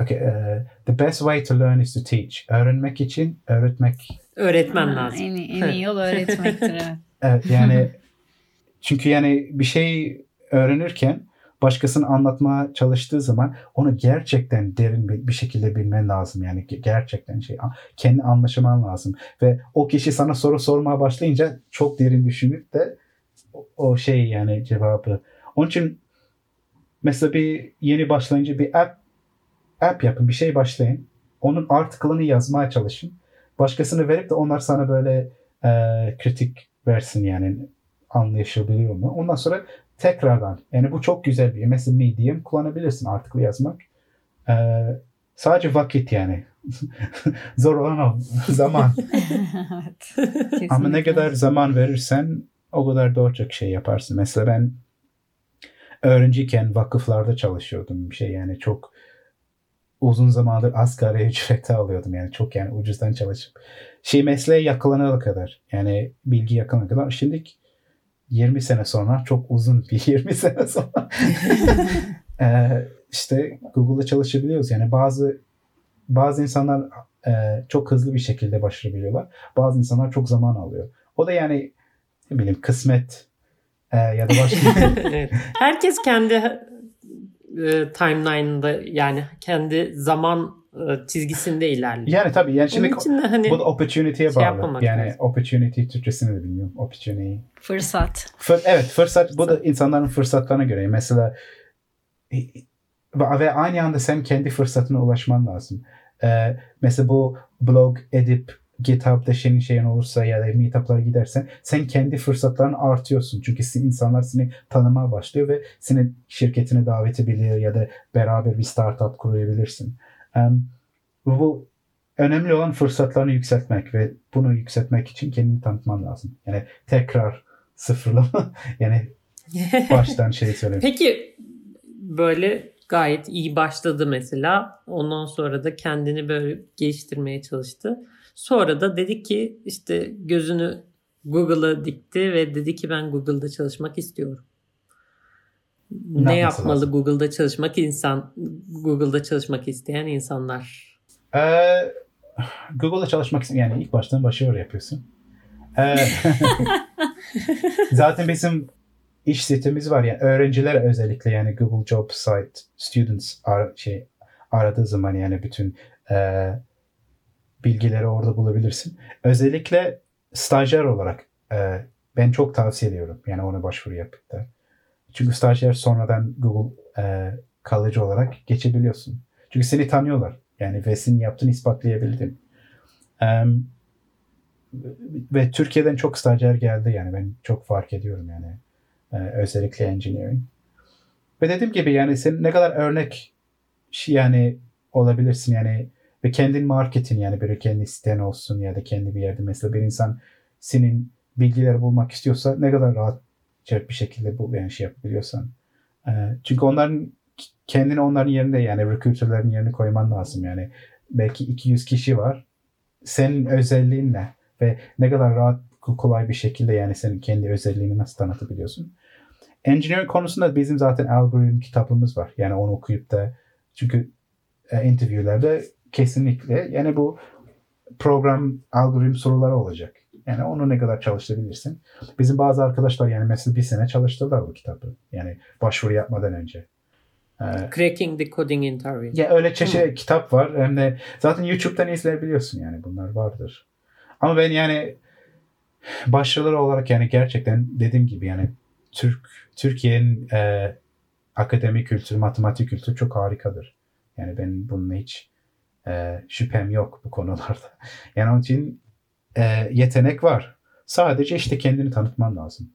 okay, uh, the best way to learn is to teach. Öğrenmek için öğretmek. Öğretmen lazım. En, iyi- en iyi yol öğretmektir. Evet, yani çünkü yani bir şey öğrenirken başkasını anlatmaya çalıştığı zaman onu gerçekten derin bir, bir şekilde bilmen lazım. Yani ge- gerçekten şey kendi anlaşman lazım. Ve o kişi sana soru sormaya başlayınca çok derin düşünüp de o, o şey yani cevabı. Onun için mesela bir yeni başlayınca bir app app yapın, bir şey başlayın. Onun article'ını yazmaya çalışın. Başkasını verip de onlar sana böyle e, kritik versin yani anlaşılabiliyor mu? Ondan sonra tekrardan yani bu çok güzel bir mesela Medium kullanabilirsin article yazmak. E, sadece vakit yani. Zor olan o zaman. evet. Ama ne kadar zaman verirsen o kadar daha çok şey yaparsın. Mesela ben öğrenciyken vakıflarda çalışıyordum. Bir şey yani çok uzun zamandır asgari ücrete alıyordum. Yani çok yani ucuzdan çalışıp şey mesleğe yakalanana kadar yani bilgi yakalanana kadar. Şimdi 20 sene sonra çok uzun bir 20 sene sonra eee, işte Google'da çalışabiliyoruz. Yani bazı bazı insanlar eee, çok hızlı bir şekilde başarabiliyorlar. Bazı insanlar çok zaman alıyor. O da yani ne bileyim kısmet eee, ya da başka Evet. Herkes kendi e, timeline'ında yani kendi zaman e, çizgisinde ilerliyor. yani tabii yani şimdi için de hani bu da opportunity'ye şey bağlı. yani lazım. opportunity Türkçesini de bilmiyorum. Opportunity. Fırsat. Fır- evet fırsat bu da insanların fırsatlarına göre. Mesela ve ve aynı anda sen kendi fırsatına ulaşman lazım. Ee, mesela bu blog edip GitHub'da senin şeyin olursa ya da meetup'lara gidersen sen kendi fırsatlarını artıyorsun. Çünkü insanlar seni tanımaya başlıyor ve senin şirketine davet edebiliyor ya da beraber bir startup kurabilirsin. Bu önemli olan fırsatlarını yükseltmek ve bunu yükseltmek için kendini tanıtman lazım. Yani tekrar sıfırlama yani baştan şey söyleyeyim. Peki böyle gayet iyi başladı mesela. Ondan sonra da kendini böyle geliştirmeye çalıştı. Sonra da dedi ki işte gözünü Google'a dikti ve dedi ki ben Google'da çalışmak istiyorum. Ne, yapması yapmalı lazım? Google'da çalışmak insan Google'da çalışmak isteyen insanlar? Ee, Google'da çalışmak için yani ilk baştan başarı yapıyorsun. Ee, zaten bizim iş sitemiz var yani öğrenciler özellikle yani Google Job Site Students ar- şey aradığı zaman yani bütün e, bilgileri orada bulabilirsin. Özellikle stajyer olarak e, ben çok tavsiye ediyorum yani ona başvuru yapıp da. Çünkü stajyer sonradan Google e, kalıcı olarak geçebiliyorsun. Çünkü seni tanıyorlar. Yani ve senin yaptığını ispatlayabildin. Em, ve Türkiye'den çok stajyer geldi yani ben çok fark ediyorum yani. Ee, özellikle engineering. Ve dediğim gibi yani sen ne kadar örnek yani olabilirsin yani ve kendin marketin yani bir kendi siten olsun ya da kendi bir yerde mesela bir insan senin bilgileri bulmak istiyorsa ne kadar rahat bir şekilde bu yani şey yapabiliyorsan. Ee, çünkü onların kendini onların yerinde yani recruiterlerin yerine koyman lazım yani. Belki 200 kişi var. Senin özelliğin ne? Ve ne kadar rahat kolay bir şekilde yani senin kendi özelliğini nasıl tanıtabiliyorsun? Engineering konusunda bizim zaten algoritm kitabımız var. Yani onu okuyup da çünkü e, interviewlerde kesinlikle yani bu program algoritm soruları olacak. Yani onu ne kadar çalıştırabilirsin. Bizim bazı arkadaşlar yani mesela bir sene çalıştırdılar bu kitabı. Yani başvuru yapmadan önce. Ee, Cracking the Coding Interview. ya öyle çeşitli kitap var. Hem de zaten YouTube'dan izleyebiliyorsun yani bunlar vardır. Ama ben yani başarıları olarak yani gerçekten dediğim gibi yani Türk Türkiye'nin e, akademik kültürü, matematik kültürü çok harikadır. Yani ben bununla hiç e, şüphem yok bu konularda. Yani onun için e, yetenek var. Sadece işte kendini tanıtman lazım.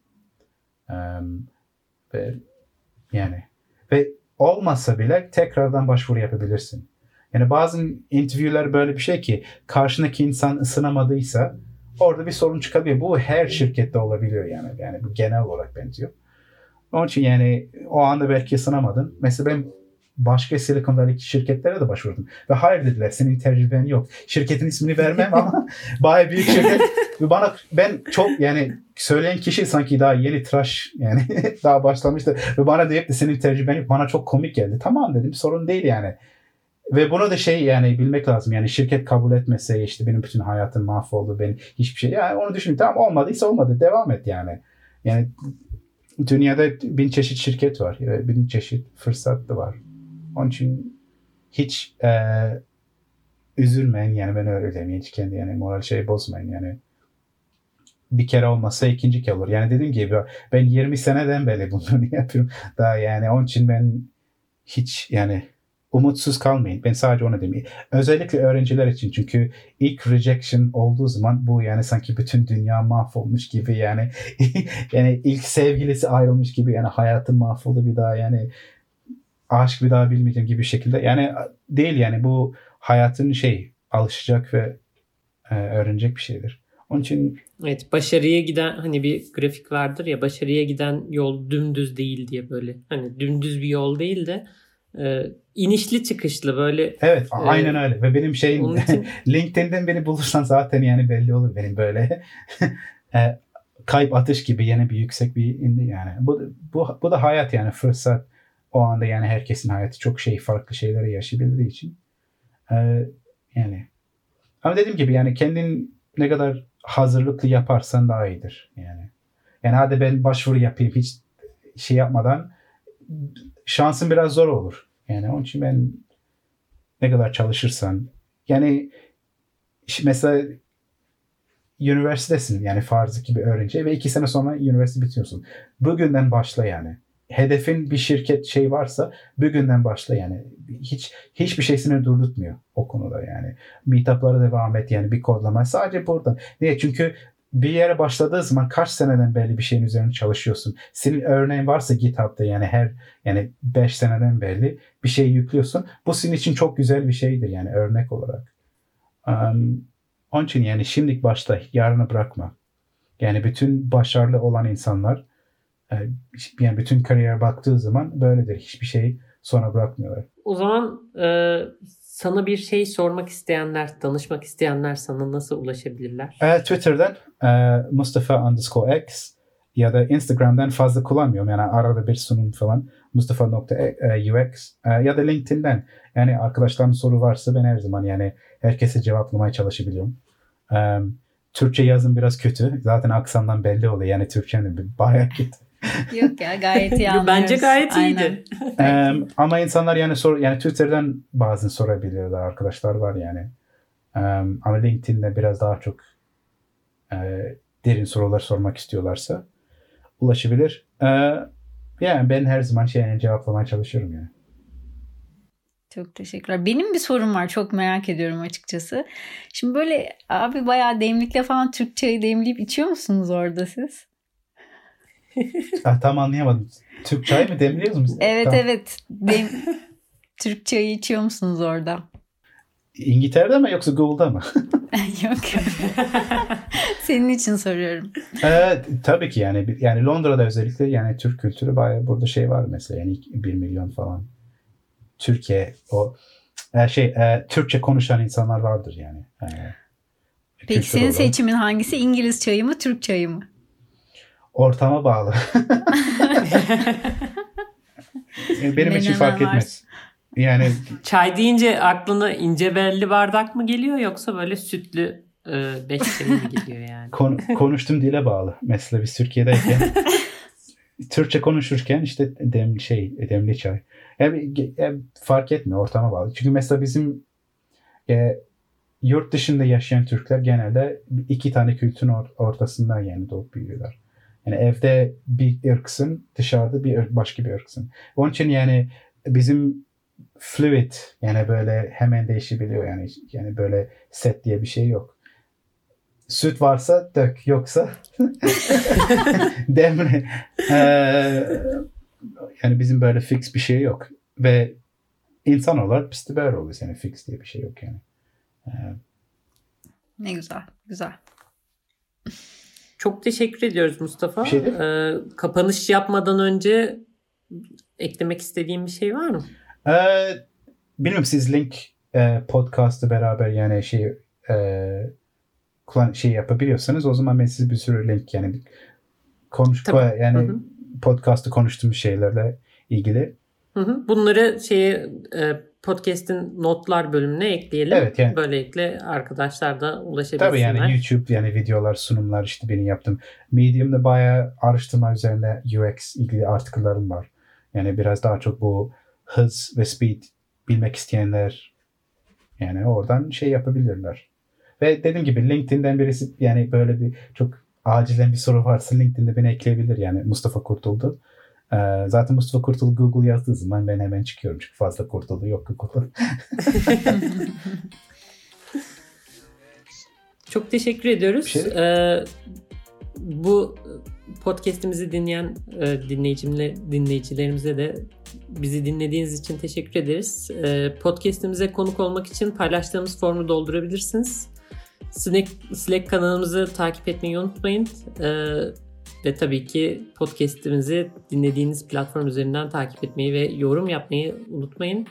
E, ve yani ve olmasa bile tekrardan başvuru yapabilirsin. Yani bazı interviewler böyle bir şey ki karşındaki insan ısınamadıysa orada bir sorun çıkabiliyor. Bu her şirkette olabiliyor yani. Yani bu genel olarak benziyor. Onun için yani o anda belki ısınamadın. Mesela ben başka Silicon Valley şirketlere de başvurdum. Ve hayır dediler senin tecrüben yok. Şirketin ismini vermem ama bayağı büyük şirket. Ve bana ben çok yani söyleyen kişi sanki daha yeni tıraş yani daha başlamıştı. Ve bana deyip de senin tecrüben yok. Bana çok komik geldi. Tamam dedim sorun değil yani. ve bunu da şey yani bilmek lazım. Yani şirket kabul etmese işte benim bütün hayatım mahvoldu. Benim hiçbir şey. Yani onu düşün. Tamam olmadıysa olmadı. Devam et yani. Yani dünyada bin çeşit şirket var. Ve bin çeşit fırsat da var. Onun için hiç e, üzülmeyin. Yani ben öyle diyeyim. Hiç kendi yani moral şey bozmayın. Yani bir kere olmasa ikinci kere olur. Yani dediğim gibi ben 20 seneden beri bunu yapıyorum. Daha yani onun için ben hiç yani umutsuz kalmayın. Ben sadece onu demeyeyim. Özellikle öğrenciler için çünkü ilk rejection olduğu zaman bu yani sanki bütün dünya mahvolmuş gibi yani yani ilk sevgilisi ayrılmış gibi yani hayatım mahvoldu bir daha yani aşk bir daha bilmeyeceğim gibi bir şekilde yani değil yani bu hayatın şey alışacak ve e, öğrenecek bir şeydir. Onun için Evet başarıya giden hani bir grafik vardır ya başarıya giden yol dümdüz değil diye böyle hani dümdüz bir yol değil de e, inişli çıkışlı böyle. Evet aynen öyle ve benim şeyim için... LinkedIn'den beni bulursan zaten yani belli olur benim böyle e, kayıp atış gibi yine bir yüksek bir indi yani. Bu, bu, bu da hayat yani fırsat o anda yani herkesin hayatı çok şey farklı şeyleri yaşayabildiği için e, yani ama dediğim gibi yani kendin ne kadar hazırlıklı yaparsan daha iyidir yani. Yani hadi ben başvuru yapayım hiç şey yapmadan şansın biraz zor olur. Yani onun için ben ne kadar çalışırsan yani mesela üniversitesin yani farzı gibi öğrenci ve iki sene sonra üniversite bitiyorsun. Bugünden başla yani. Hedefin bir şirket şey varsa bugünden başla yani. Hiç hiçbir şey seni durdurtmuyor o konuda yani. Meetup'lara devam et yani bir kodlama. Sadece buradan. Niye? Çünkü bir yere başladığı zaman kaç seneden beri bir şeyin üzerine çalışıyorsun. Senin örneğin varsa GitHub'da yani her yani 5 seneden beri bir şey yüklüyorsun. Bu senin için çok güzel bir şeydir yani örnek olarak. Um, onun için yani şimdilik başta yarını bırakma. Yani bütün başarılı olan insanlar yani bütün kariyer baktığı zaman böyledir. Hiçbir şey sonra bırakmıyorlar. O zaman e, sana bir şey sormak isteyenler, danışmak isteyenler sana nasıl ulaşabilirler? E, Twitter'dan e, Mustafa underscore X ya da Instagram'dan fazla kullanmıyorum. Yani arada bir sunum falan mustafa.ux e, ya da LinkedIn'den. Yani arkadaşlarım soru varsa ben her zaman yani herkese cevaplamaya çalışabiliyorum. E, Türkçe yazım biraz kötü. Zaten aksandan belli oluyor. Yani Türkçem de bayağı kötü. Yok ya gayet iyi anlıyoruz. Bence gayet iyiydi. um, ama insanlar yani sor yani Twitter'dan bazen sorabiliyorlar arkadaşlar var yani. Um, ama LinkedIn'de biraz daha çok e, derin sorular sormak istiyorlarsa ulaşabilir. E, yani ben her zaman şey cevaplamaya çalışıyorum yani. Çok teşekkürler. Benim bir sorum var. Çok merak ediyorum açıkçası. Şimdi böyle abi bayağı demlikle falan Türk çayı demleyip içiyor musunuz orada siz? ah, tam anlayamadım. Türk çayı mı demliyoruz mu? Evet tamam. evet. Dem Türk çayı içiyor musunuz orada? İngiltere'de mi yoksa Google'da mı? Yok. Senin için soruyorum. Evet, tabii ki yani yani Londra'da özellikle yani Türk kültürü bayağı burada şey var mesela yani 1 milyon falan Türkiye o e, şey e, Türkçe konuşan insanlar vardır yani. E, Peki senin olarak. seçimin hangisi? İngiliz çayı mı, Türk çayı mı? Ortama bağlı. Benim Menemen için fark etmez. Yani çay deyince aklına ince belli bardak mı geliyor yoksa böyle sütlü e, beş mi geliyor yani? Kon, konuştum dile bağlı. Mesela biz Türkiye'deyken Türkçe konuşurken işte demli şey demli çay. Yani, yani fark etmiyor ortama bağlı. Çünkü mesela bizim e, yurt dışında yaşayan Türkler genelde iki tane kültürün ortasından yani doğup büyüyorlar. Yani evde bir ırksın, dışarıda bir başka bir ırksın. Onun için yani bizim fluid yani böyle hemen değişebiliyor yani yani böyle set diye bir şey yok. Süt varsa dök yoksa demle. Ee, yani bizim böyle fix bir şey yok ve insan olarak biz de böyle oluyoruz yani fix diye bir şey yok yani. Ee, ne güzel, güzel. Çok teşekkür ediyoruz Mustafa. şey ee, kapanış yapmadan önce eklemek istediğim bir şey var mı? Ee, bilmiyorum siz link e, podcast'ı beraber yani şey e, kullan şey yapabiliyorsanız o zaman ben size bir sürü link yani konuş tamam. yani podcast'ı konuştuğumuz şeylerle ilgili. Hı hı. Bunları şeye e, podcast'in notlar bölümüne ekleyelim. Evet, yani- Böylelikle arkadaşlar da ulaşabilsinler. Tabii yani YouTube yani videolar, sunumlar işte benim yaptığım. Medium'da bayağı araştırma üzerine UX ilgili artiküllerim var. Yani biraz daha çok bu hız ve speed bilmek isteyenler yani oradan şey yapabilirler. Ve dediğim gibi LinkedIn'den birisi yani böyle bir çok acilen bir soru varsa LinkedIn'de beni ekleyebilir yani Mustafa Kurtuldu. Ee, zaten Mustafa Kurtul Google yazdığı zaman ben hemen çıkıyorum çünkü fazla Kurtuldu yok Google'da. Çok teşekkür ediyoruz. Şey- Ee, bu podcast'imizi dinleyen e, dinleyicimle dinleyicilerimize de bizi dinlediğiniz için teşekkür ederiz. Ee, podcast'imize konuk olmak için paylaştığımız formu doldurabilirsiniz. Slack, Slack kanalımızı takip etmeyi unutmayın. Ee, ve tabii ki podcast'imizi dinlediğiniz platform üzerinden takip etmeyi ve yorum yapmayı unutmayın.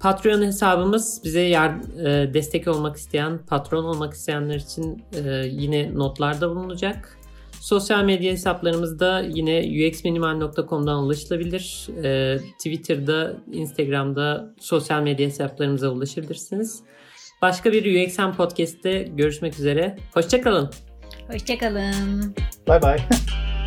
Patreon hesabımız bize yar- e, destek olmak isteyen, patron olmak isteyenler için e, yine notlarda bulunacak. Sosyal medya hesaplarımızda yine uxminimal.com'dan ulaşılabilir. E, Twitter'da, Instagram'da sosyal medya hesaplarımıza ulaşabilirsiniz. Başka bir UXM Podcast'te görüşmek üzere. Hoşçakalın. Hoşçakalın. Bye bye.